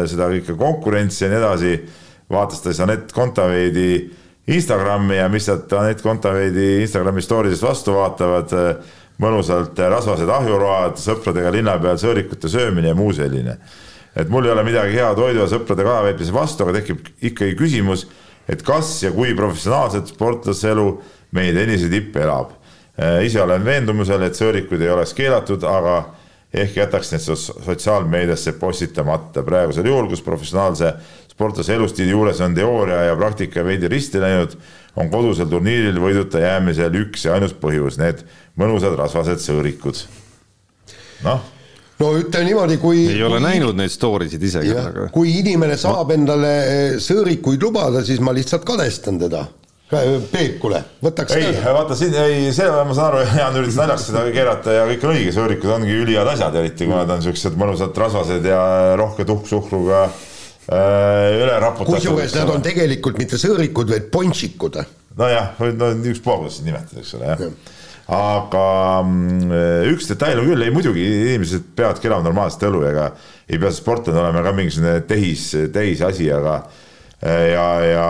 seda kõike konkurentsi ja nii edasi, vaatas ta siis Anett Kontaveidi Instagrami ja mis nad Anett Kontaveidi Instagrami story dest vastu vaatavad, mõnusalt rasvased ahjuroad, sõpradega linna peal sõõrikute söömine ja muu selline. et mul ei ole midagi hea toidu ja sõprade kajaveetmise vastu, aga tekib ikkagi küsimus, et kas ja kui professionaalset sportlase elu meie tennise tipp elab. ise olen veendumusel, et sõõrikuid ei oleks keelatud, aga ehk jätaks need sotsiaalmeediasse postitamata. praegusel juhul, kus professionaalse sportlase elustiili juures on teooria ja praktika veidi risti läinud, on kodusel turniiril võiduta jäämisel üks ja ainus põhjus, need mõnusad rasvased sõõrikud. noh no ütleme niimoodi, kui ei ole kui, näinud neid story sid isegi. Aga... kui inimene saab ma... endale eh, sõõrikuid lubada, siis ma lihtsalt kadestan teda. Peep, kuule, võtaks ei, vaata siin, ei, see ma saan aru, [LAUGHS] Jaan üritas naljaks seda keerata ja kõik on õige, sõõrikud ongi ülihead asjad, eriti kui nad on siuksed mõnusad rasvased ja rohke tuhksuhkruga üle raputatud. kusjuures nad on tegelikult mitte sõõrikud, vaid ponšikud. nojah, no ükspuha, kuidas seda nimetada, eks ole, jah aga mm, üks detail on küll, ei muidugi inimesed peavadki elama normaalset elu, ega ei pea sportlane olema ka mingisugune tehis, tehisasi, aga ja, ja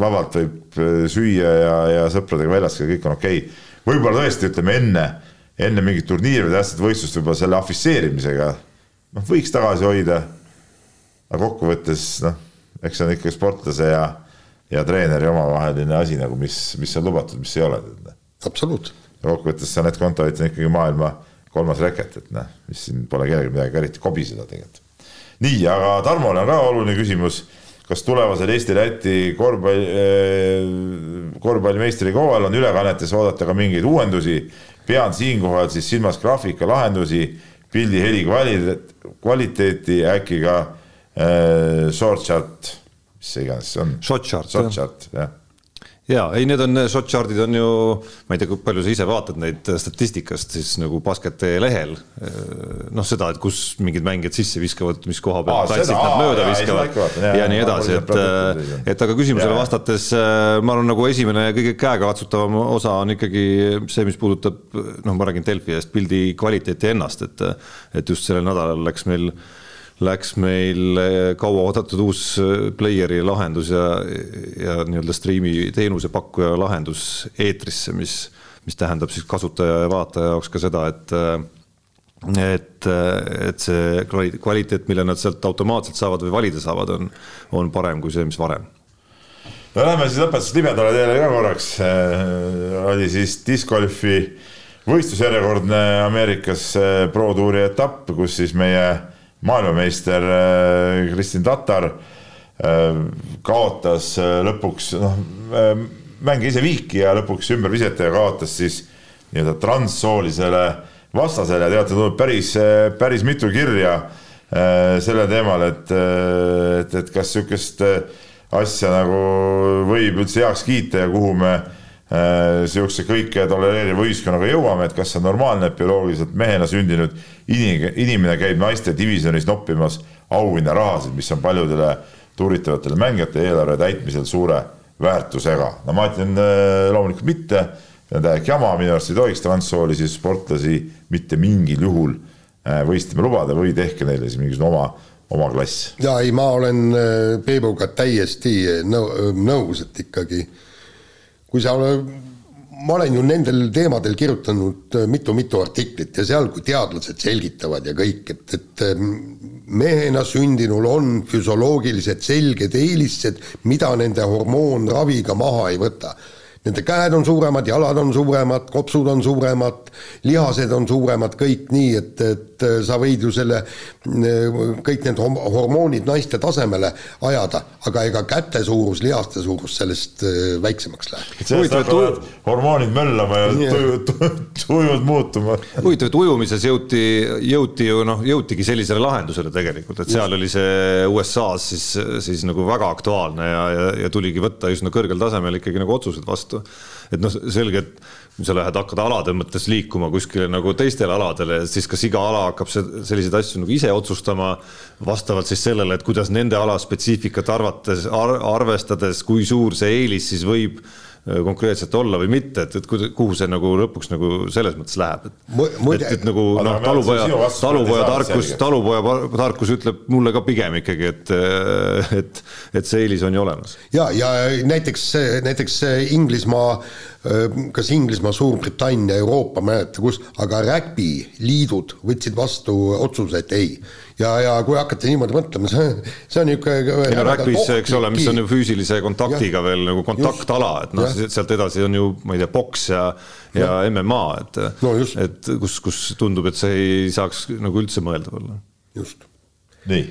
vabalt võib süüa ja, ja sõpradega väljas käia, kõik on okei okay.. võib-olla tõesti ütleme enne, enne mingit turniiri või tähtsat võistlust võib-olla selle afišeerimisega noh, võiks tagasi hoida. Aga kokkuvõttes noh, eks see on ikka sportlase ja, ja treeneri omavaheline asi nagu, mis, mis on lubatud, mis ei ole. absoluutselt. kokkuvõttes Anett Kontaveit on ikkagi maailma kolmas reket, et noh, mis siin pole kellelgi midagi eriti kobiseda tegelikult. nii, aga Tarmole on ka oluline küsimus kas tulevasel Eesti-Läti korvpalli, eh, korvpallimeistrikogu ajal on ülekannetes oodata ka mingeid uuendusi. pean siinkohal siis silmas graafika lahendusi, pildi heli kvaliteet, kvaliteeti, äkki ka äh, short chart, mis see iganes see on. Short chart, jah, jah ja ei, need on, shot chart'id on ju, ma ei tea, kui palju sa ise vaatad neid statistikast siis nagu basketi lehel. noh, seda, et kus mingid mängijad sisse viskavad, mis koha pealt platsilt nad mööda aa, viskavad ja, ja nii edasi, et, et aga küsimusele ja. vastates äh, ma arvan, nagu esimene ja kõige käegakatsutavam osa on ikkagi see, mis puudutab, noh, ma räägin Delfi eest, pildi kvaliteeti ennast, et, et just sellel nädalal läks meil läks meil eh, kauaoodatud uus eh, player'i lahendus ja, ja nii-öelda striimi teenusepakkuja lahendus eetrisse, mis, mis tähendab siis kasutaja ja vaataja jaoks ka seda, et et, et see kvaliteet, mille nad sealt automaatselt saavad või valida saavad, on, on parem kui see, mis varem no lähme siis lõpetuseks libedale teele ka korraks. oli siis discgolfi võistlusjärjekordne Ameerikas Pro Touri etapp, kus siis meie maailmameister äh, Kristin Tatar äh, kaotas äh, lõpuks noh, mängi ise viiki ja lõpuks ümber visata ja kaotas siis nii-öelda transsoolisele vastasele. Ja teate, tuleb päris, päris mitu kirja sellel teemal, et, et, et kas niisugust asja nagu võib üldse heaks kiita ja kuhu me niisuguse kõike tolereeriva ühiskonnaga jõuame, et kas see on normaalne, et bioloogiliselt mehena sündinud inimene, inimene käib naiste divisjonis noppimas auhinnarahasid, mis on paljudele tuuritavatele mängijate eelarve täitmisel suure väärtusega. no ma ütlen äh, loomulikult mitte, see on täielik jama, minu arust ei tohiks transsoolisi sportlasi mitte mingil juhul äh, võistlema lubada või tehke neile siis mingisugune oma, oma klass. ja ei, ma olen äh, Peebuga täiesti nõus, et ikkagi kui sa ma olen ju nendel teemadel kirjutanud mitu-mitu äh, artiklit ja seal, kui teadlased selgitavad ja kõik, et, et ähm, mehena sündinul on füsioloogilised selged eelised, mida nende hormoonraviga maha ei võta Nende käed on suuremad, jalad on suuremad, kopsud on suuremad, lihased on suuremad, kõik nii, et, et sa võid ju selle, kõik need hormoonid naiste tasemele ajada, aga ega käte suurus, lihaste suurus sellest äh, väiksemaks läheb. sellest hakkavad hormoonid möllama ja tujud muutuma. huvitav, et ujumises jõuti, jõuti ju noh, jõutigi sellisele lahendusele tegelikult, et seal oli see USA-s siis, siis nagu väga aktuaalne ja, ja, ja tuligi võtta üsna kõrgel tasemel ikkagi nagu otsused vastu vastu. et noh, selge, et kui sa lähed, hakkad alade mõttes liikuma kuskile nagu teistele aladele, siis kas iga ala hakkab selliseid asju nagu ise otsustama vastavalt siis sellele, et kuidas nende ala spetsiifikat arvates ar, arvestades, kui suur see eelis siis võib konkreetselt olla või mitte, et, et kuhu see nagu lõpuks nagu selles mõttes läheb, et et, et nagu noh, talupoja, talupoja tarkus, talupoja tarkus ütleb mulle ka pigem ikkagi, et, äh, et, et see eelis on ju olemas. ja, ja näiteks, näiteks Inglismaa, äh, kas Inglismaa, Suurbritannia, Euroopa, ma ei mäleta kus, aga rägbiliidud võtsid vastu otsuse, et ei ja, ja kui hakata niimoodi mõtlema, see, see on niisugune ei no räkvis, eks ole, mis on ju füüsilise kontaktiga ja, veel nagu kontaktala, et noh, sealt edasi on ju, ma ei tea, poks ja ja, ja MMA, et no, et kus, kus tundub, et see ei saaks nagu üldse mõeldav olla. just. nii.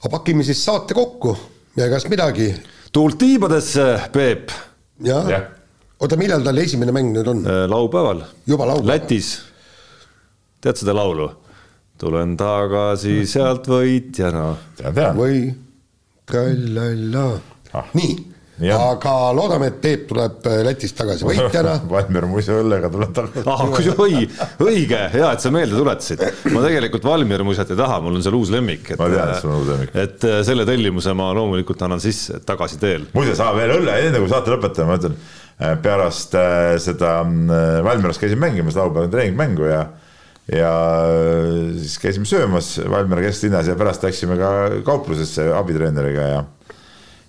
aga pakime siis saate kokku ja kas midagi. tuult tiibadesse, Peep. jah ja. oota, millal tal esimene mäng nüüd on? Äh, laupäeval. juba laupäeval. Lätis. tead seda laulu? Tulen tagasi mm. sealt võitjana. või trallalla ah.. nii. aga loodame, et Peep tuleb äh, Lätist tagasi võitjana [LAUGHS] Valmier Muiso õllega tuleb tagasi. ah, oi, õige, hea, et sa meelde tuletasid. ma tegelikult Valmier Muisat ei taha, mul on seal uus lemmik. ma tean, et sul on uus lemmik. et äh, selle tellimuse ma loomulikult annan sisse, et tagasi teel. muide, sa veel õlle, enne kui saate lõpetame, ma ütlen, äh, pärast seda Valmieras käisin mängimas laupäeval treeningmängu ja ja siis käisime söömas Valmiera kesklinnas ja pärast läksime ka kauplusesse abitreeneriga ja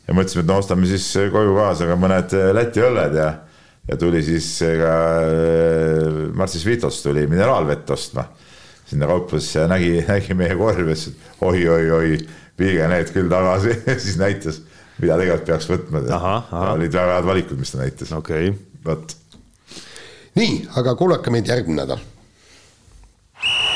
ja mõtlesime, et no ostame siis koju kaasa ka mõned Läti õlled ja ja tuli siis ka äh, Martti Svitos tuli mineraalvett ostma sinna kauplusesse ja nägi, [LAUGHS] nägi meie korvi, ütles, et oi-oi-oi, viige need küll tagasi [LAUGHS] siis näitas, mida tegelikult peaks võtma. olid väga head valikud, mis ta näitas. okei okay.. vot. nii, aga kuulake meid järgmine nädal